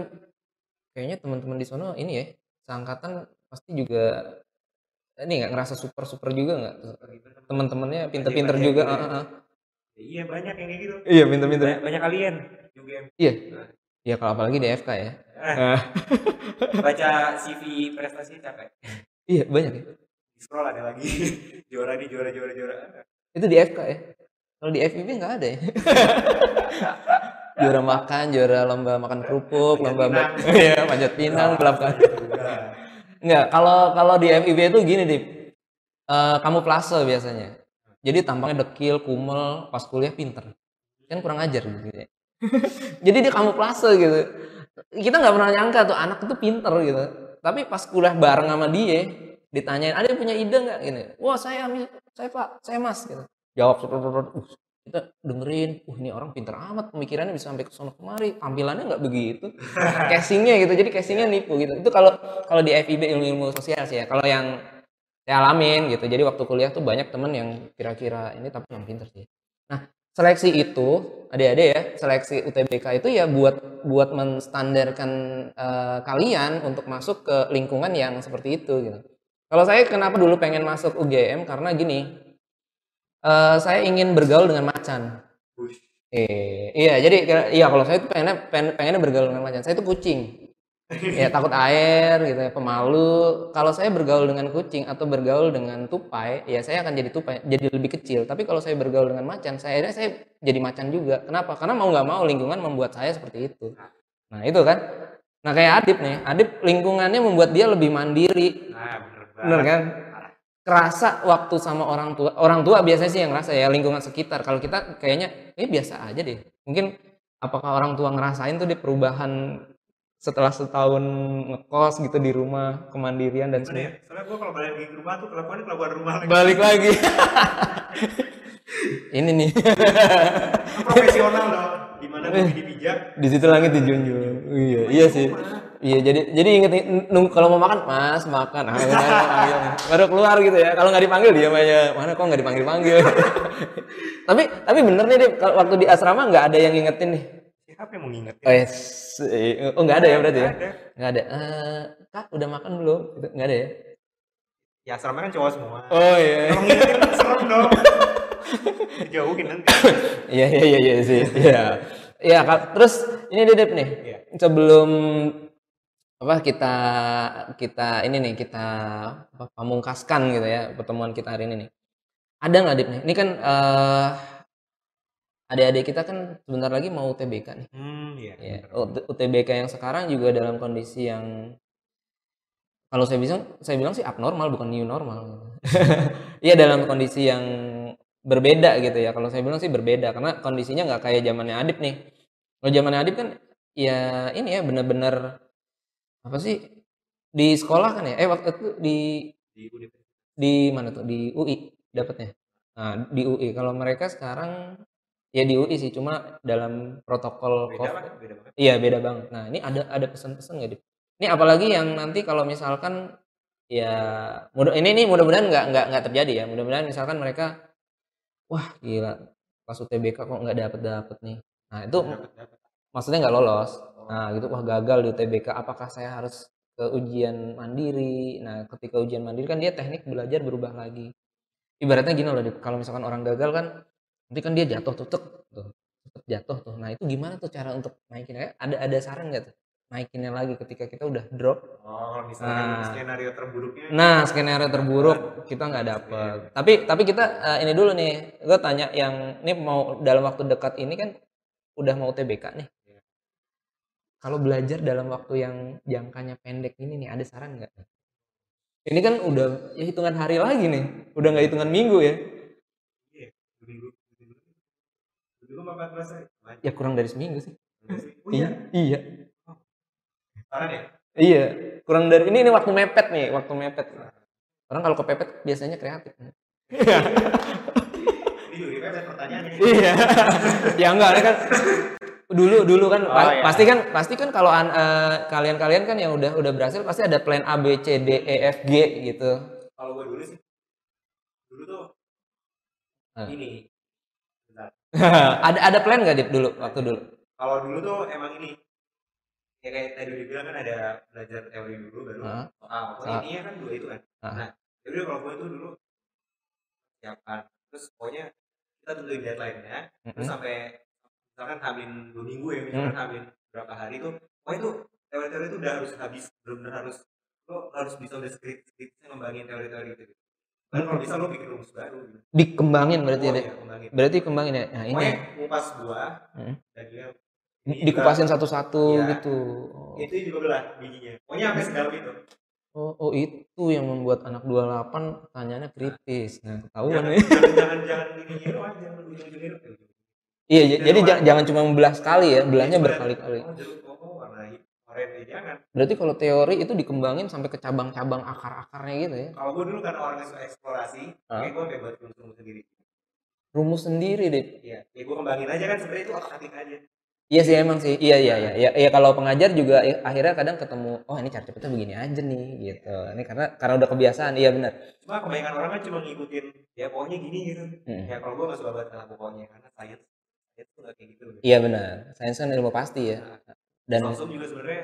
kayaknya teman-teman di sono ini ya, seangkatan pasti juga ini nggak ngerasa super super juga nggak teman-temannya pinter-pinter juga gitu ya. iya banyak yang kayak gitu iya pinter-pinter banyak, banyak kalian juga iya ya kalau apalagi di FK ya Eh, baca CV prestasi capek iya banyak ya di scroll ada lagi [laughs] juara nih juara juara juara Itu di FK ya? Kalau di FIB nggak ada ya? [laughs] juara makan, juara lomba makan kerupuk, Panjat lomba pinang. [laughs] Iya, panjat pinang, kaki. Juga. Enggak, kalau kalau di FIB itu gini, Dip. Eh, kamuflase biasanya. Jadi tampangnya dekil, kumel, pas kuliah pinter. Kan kurang ajar gitu ya. [laughs] Jadi dia kamuflase gitu. Kita nggak pernah nyangka tuh anak itu pinter gitu. Tapi pas kuliah bareng sama dia, ditanyain, ada yang punya ide nggak? Gini, wah saya, saya pak, saya mas gitu. Jawab, uh, kita dengerin, uh ini orang pinter amat, pemikirannya bisa sampai ke sono kemari, tampilannya nggak begitu, [laughs] casingnya gitu, jadi casingnya nipu gitu. Itu kalau kalau di FIB ilmu-ilmu sosial sih ya. Kalau yang saya alamin gitu, jadi waktu kuliah tuh banyak temen yang kira-kira ini tapi yang pinter sih. Nah seleksi itu, adik-adik ya, seleksi UTBK itu ya buat buat menstandarkan eh, kalian untuk masuk ke lingkungan yang seperti itu gitu. Kalau saya kenapa dulu pengen masuk UGM karena gini, eh, saya ingin bergaul dengan macan. Eh, iya, jadi iya kalau saya tuh pengennya pengen, pengennya bergaul dengan macan. Saya tuh kucing. Ya takut air gitu ya, pemalu. Kalau saya bergaul dengan kucing atau bergaul dengan tupai, ya saya akan jadi tupai, jadi lebih kecil. Tapi kalau saya bergaul dengan macan, saya akhirnya saya jadi macan juga. Kenapa? Karena mau nggak mau lingkungan membuat saya seperti itu. Nah itu kan. Nah kayak Adip nih, Adip lingkungannya membuat dia lebih mandiri, Nah, bener kan? Kerasa waktu sama orang tua, orang tua biasanya sih yang ngerasa ya lingkungan sekitar. Kalau kita kayaknya ini biasa aja deh. Mungkin apakah orang tua ngerasain tuh di perubahan setelah setahun ngekos gitu di rumah kemandirian dan ya? semua Soalnya gue kalau balik lagi ke rumah tuh kelakuannya kelakuan rumah lagi. balik lagi. [laughs] Ini nih. Profesional dong. Di mana gue dipijak. di situ langit dijunjung. Iya. Iya sih. Iya jadi jadi inget nunggu kalau mau makan mas makan. Ah, benar, panggil. baru keluar gitu ya. Kalau nggak dipanggil dia aja. Mana kok nggak dipanggil panggil [laughs] tapi tapi bener nih deh kalau waktu di asrama nggak ada yang ngingetin nih Siapa yang mau ngingetin? oh, yes. oh nggak ada ya berarti ya Nggak ada. Eh, kak udah makan belum Gitu, nggak ada ya Ya asrama kan cowok semua. oh iya Kalau ngingetin kan [laughs] serem dong. Dijauhin nanti. [laughs] Iya iya iya iya sih. Iya. Iya, Kak. terus ini Dedep nih. Iya. Sebelum apa kita kita ini nih kita apa, pamungkaskan gitu ya pertemuan kita hari ini nih. Ada nggak Dip nih? Ini kan eh adik-adik kita kan sebentar lagi mau UTBK nih. Hmm, iya. Ya, UTBK yang sekarang juga dalam kondisi yang kalau saya bilang saya bilang sih abnormal bukan new normal. [laughs] Iya dalam kondisi yang berbeda gitu ya. Kalau saya bilang sih berbeda karena kondisinya nggak kayak zamannya Adip nih. Kalau zamannya Adip kan ya ini ya benar-benar apa sih di sekolah kan ya? Eh waktu itu di Di di mana tuh di UI dapatnya. Nah, di UI kalau mereka sekarang ya di UI sih cuma dalam protokol Beda COVID. kan? Beda banget. Iya beda banget. Nah ini ada ada pesan-pesan nggak Dip? Ini apalagi yang nanti kalau misalkan ya mudah ini nih mudah-mudahan nggak nggak nggak terjadi ya. Mudah-mudahan misalkan mereka wah gila pas UTBK kok nggak dapet dapet nih. Nah itu Dapet, dapet. maksudnya nggak lolos. Nah gitu wah gagal di UTBK. Apakah saya harus ke ujian mandiri? Nah ketika ujian mandiri kan dia teknik belajar berubah lagi. Ibaratnya gini loh kalau misalkan orang gagal kan nanti kan dia jatuh tuh tek, tuh jatuh tuh. Nah itu gimana tuh cara untuk naikinnya? Ada ada saran nggak tuh? Naikinnya lagi ketika kita udah drop. Oh, misalnya Nah. skenario terburuknya. Nah skenario terburuk kita nggak dapet. Tapi tapi kita eh, ini dulu nih. Gue tanya yang ini mau dalam waktu dekat ini kan udah mau TBK nih. Kalau belajar dalam waktu yang jangkanya pendek ini nih ada saran nggak? Ini kan udah ya hitungan hari lagi nih. Udah nggak hitungan minggu ya. Iya. Dulu dulu. Dulu mah 14 hari. Lanjut. Ya kurang dari seminggu sih. Oh iya. Iya. Saran ya? Iya, kurang dari ini ini waktu mepet nih, waktu mepet. Orang kalau kepepet biasanya kreatif. [laughs] Pertanyaannya. iya. ya enggak, kan dulu dulu kan Oh, pa- iya. pasti kan pasti kan kalau eh, kalian-kalian kan yang udah udah berhasil pasti ada plan A B C D E F G gitu. Kalau gue dulu sih. Dulu tuh ini. [laughs] Ada ada plan nggak Dip dulu waktu dulu? Kalau dulu tuh emang ini. Ya kayak tadi udah bilang kan ada belajar teori dulu baru Ah. soal. Pokoknya Ah. intinya kan dua itu kan. Ah. Nah, jadi kalau gue tuh dulu siapkan. Terus pokoknya kita tentuin deadline-nya. Terus Mm-mm. sampai misalkan hamil dua minggu ya, misalkan Hmm. hamil berapa hari tuh. Pokoknya tuh teori-teori itu udah harus habis, benar-benar harus lo harus bisa udah skrip skripnya ngembangin teori-teori gitu. Dan kalau bisa lo bikin rumus baru gitu. Dikembangin berarti ya, Oh, iya, kembangin. Berarti kembangin ya. Nah, ini Pokoknya ngupas buah Hmm. dan dia dikupasin satu-satu Iya. gitu. Oh. itu juga belah bijinya. Pokoknya sampai sedalam itu. Oh, oh itu yang membuat anak 28 tanyanya kritis. Nah, ketahuan nih. jangan jangan, ini ujung-ujungnya doang. Iya, jadi jangan, jangan cuma membelah sekali ya, belahnya Jadi berkali-kali. Oh, koko warna. Berarti kalau teori itu dikembangin sampai ke cabang-cabang akar-akarnya gitu ya. Kalau gue dulu kan orang yang suka eksplorasi, kayak gue buat rumus sendiri. Rumus sendiri deh. Iya, ya gue kembangin aja kan sebenarnya itu otak-atik aja. Iya sih emang sih. Iya iya iya. Iya, iya kalau pengajar juga eh, akhirnya kadang ketemu, oh ini cara cepetnya begini aja nih gitu. Ini karena karena udah kebiasaan. Iya benar. Cuma kebanyakan orang kan cuma ngikutin, ya pokoknya gini gitu. Mm. Ya kalau gue gak suka banget pokoknya, karena sains, sains tuh gak kayak gitu. Iya benar. Sains kan ilmu pasti ya. Dan Sosum juga sebenarnya,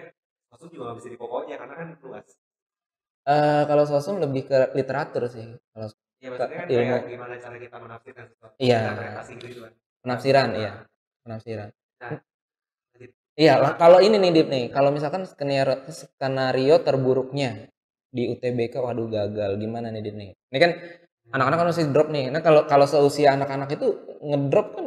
sosum juga bisa di pokoknya, karena kan luas. eh, kalau sosum lebih ke literatur sih. Kalau Ya maksudnya kan Ilmu. kayak gimana cara kita menafsirkan sesuatu. Iya. Gitu kan. penafsiran, iya. Penafsiran. Nah, Iya, lah, kalau ini nih Dip nih, kalau misalkan skenario, skenario terburuknya di UTBK, waduh gagal, gimana nih Dip nih? Ini kan anak-anak kan masih drop nih. Nah kalau kalau seusia anak-anak itu ngedrop kan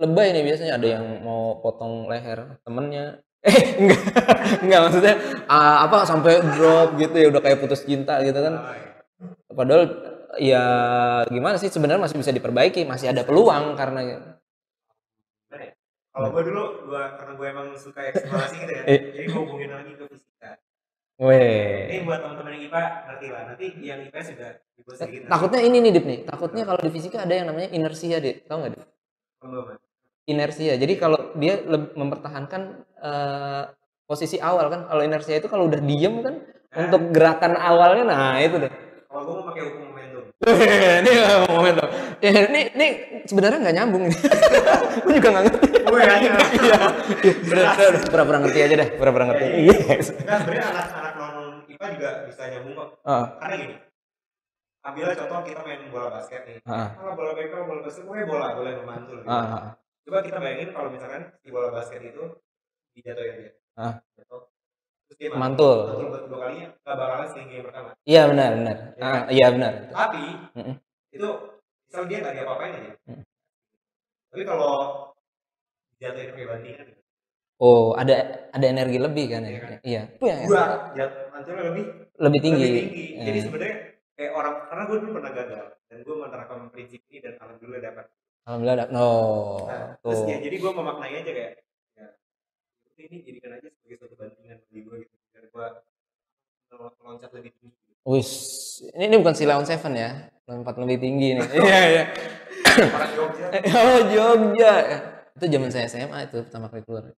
lebay nih biasanya ada yang mau potong leher temennya. Eh enggak, [laughs] enggak maksudnya ah, apa sampai drop gitu ya udah kayak putus cinta gitu kan. Padahal ya gimana sih sebenarnya masih bisa diperbaiki, masih ada peluang karena ya? Kalau gue dulu, gua karena gue emang suka eksplorasi gitu ya, [laughs] Eh. jadi gue hubungin lagi ke fisika. Weh. Ini buat teman-teman yang IPA ngerti lah. Nanti yang juga gue sedikit. Takutnya ini nih, Dip nih. Takutnya kalau di fisika ada yang namanya inersia, Dip. Tahu nggak, Dip? Belum. Inersia. Jadi kalau dia mempertahankan eh, posisi awal kan. Kalau inersia itu kalau udah diem kan untuk gerakan awalnya nah itu deh. Kalau gue mau pakai hukum momentum. [laughs] ini momen tuh. Ya, ini ini sebenarnya nggak nyambung ini. [laughs] Gue juga nggak ngerti. Gue ya. [laughs] Iya. Pura-pura ngerti aja deh, pura-pura ngerti. Yes. Nah, sebenarnya anak-anak non IPA juga bisa nyambung kok. Ah, Karena gini, ambillah contoh kita main bola basket nih. ah, Kalau bola basket, bola basket, pokoknya bola, bola yang memantul. Gitu. ah. Coba kita bayangin kalau misalkan di bola basket itu dijatuhin dia. Ah. Jatuh. Terus dia Mantul. Mantul buat kedua kalinya, gak bakalan setinggi yang pertama. Iya benar, benar. Ah, iya benar. Tapi, Mm-mm. itu misal dia gak diapa-apain aja. Mm. Tapi kalau dijatuhin pakai bantingan. Oh, ada ada energi lebih kan ya? Iya kan? Iya. Itu yang gua jatuh mantulnya lebih lebih tinggi. lebih tinggi. Jadi Eh. sebenarnya kayak orang karena gue dulu pernah gagal dan gue menerapkan prinsip ini dan alhamdulillah dapat. Alhamdulillah. No. Nah, terus ya, jadi gue memaknai aja kayak ya ini jadikan aja sebagai suatu bantingan bagi gue gitu biar gue meloncat lebih tinggi. Wis, ini, ini bukan si Leon Seven ya, lompat lebih tinggi nih. [laughs] Iya iya. Orang Jogja [laughs] oh Jogja, itu zaman saya SMA itu pertama kali keluar.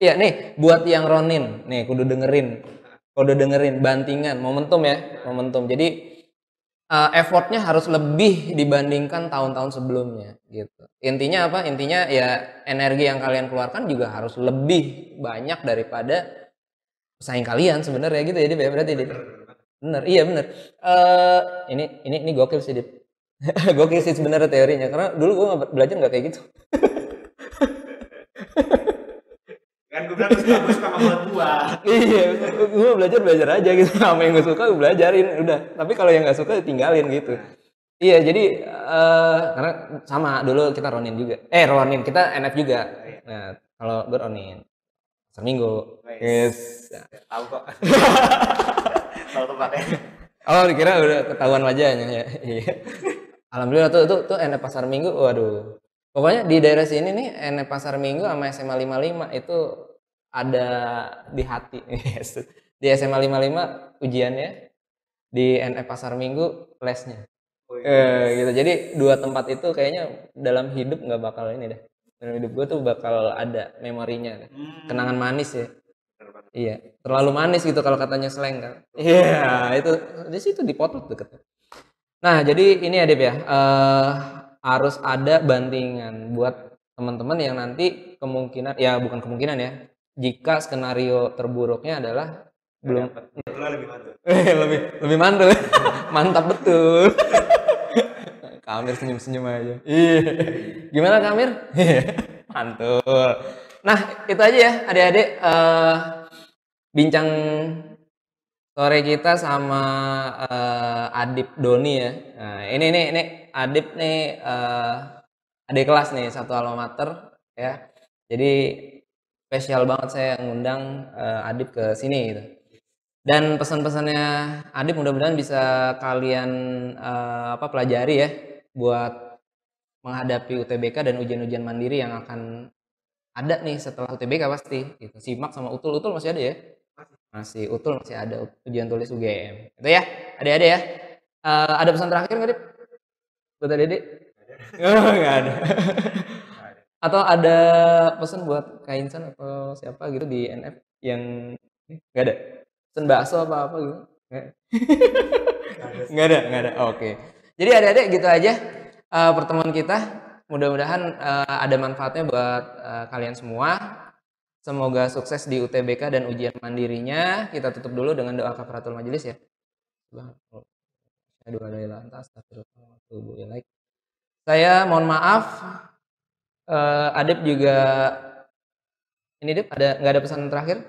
Iya nih, buat yang Ronin, nih kudu dengerin, kudu dengerin bantingan, momentum ya, momentum. Jadi eh, effortnya harus lebih dibandingkan tahun-tahun sebelumnya, gitu. Intinya apa? Intinya ya energi yang kalian keluarkan juga harus lebih banyak daripada pesaing kalian sebenarnya gitu ya, Dip, ya berarti Dip? Bener, iya bener. Eh ini ini ini gokil sih, [laughs] gokil sih sebenarnya teorinya karena dulu nggak belajar nggak kayak gitu. [laughs] kan gue bilang gue suka gue suka sama buat gue. [laughs] iya, gua belajar belajar aja gitu. [laughs] Sama yang gue suka gue belajarin udah. Tapi kalau yang nggak suka tinggalin gitu. Iya, jadi eh karena sama dulu kita Ronin juga. Eh Ronin kita NF juga. Nah, kalau gue Ronin seminggu. Yes. Tahu kok. [laughs] Tahu tempatnya. Oh, dikira udah ketahuan wajahnya ya. Iya. Alhamdulillah tuh tuh tuh NF Pasar Minggu, waduh. Pokoknya di daerah sini nih NF Pasar Minggu sama SMA 55 itu ada di hati. [laughs] Yes. Di SMA 55 ujiannya, di NF Pasar Minggu lesnya. Oh, Eh, gitu. Jadi dua tempat itu kayaknya dalam hidup nggak bakal ini deh. Dalam hidup gue tuh bakal ada memorinya, deh. Hmm. kenangan manis ya. Iya, terlalu manis gitu kalau katanya slang kan. Iya, itu di situ di potlot deket. Nah, jadi ini ya Dip ya, eh, harus ada bantingan buat teman-teman yang nanti kemungkinan, ya bukan kemungkinan ya, jika skenario terburuknya adalah belum lebih mantul. [laughs] Eh, lebih lebih mantul, [laughs] mantap betul. [laughs] Kamir senyum-senyum aja. Iya. Gimana Kamir? mantul. Nah itu aja ya adik-adik eh, bincang sore kita sama eh, Adip Doni ya. Nah, ini nih ini Adip nih eh, adik kelas nih satu alma mater ya. Jadi spesial banget saya ngundang eh, Adip ke sini gitu. Dan pesan-pesannya Adip mudah-mudahan bisa kalian eh, apa pelajari ya buat menghadapi UTBK dan ujian-ujian mandiri yang akan ada nih setelah UTBK pasti gitu. Simak sama Utul Utul masih ada ya? Masih Utul masih ada ujian tulis UGM. Itu ya. Ada-ada ya. Eh, ada pesan terakhir nggak, Dip? Adik-adik? [laughs] Oh, nggak ada. [laughs] Atau ada pesan buat Kak Insan atau siapa gitu di NF yang nggak ada? Pesan bakso apa apa gitu? Nggak ada, [laughs] nggak ada. Oke. Jadi adik-adik gitu aja eh, pertemuan kita. Mudah-mudahan eh, ada manfaatnya buat eh, kalian semua. Semoga sukses di UTBK dan ujian mandirinya. Kita tutup dulu dengan doa kafaratul majelis ya. Aduh, ada lantas. Saya mohon maaf. Eh, Adip juga ini Dip ada nggak ada pesan terakhir?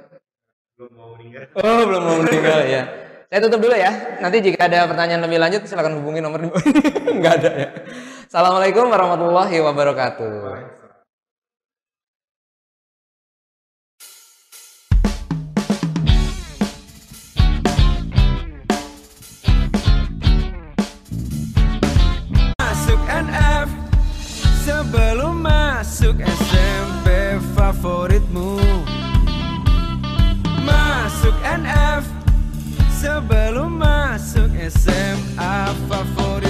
Belum mau meninggal. Oh, belum mau meninggal ya. Saya tutup dulu ya. Nanti jika ada pertanyaan lebih lanjut silakan hubungi nomor di bawah ini. [laughs] Enggak ada ya. Assalamualaikum warahmatullahi wabarakatuh. sebelum masuk SMP favoritmu. Masuk NF sebelum masuk SMA favorit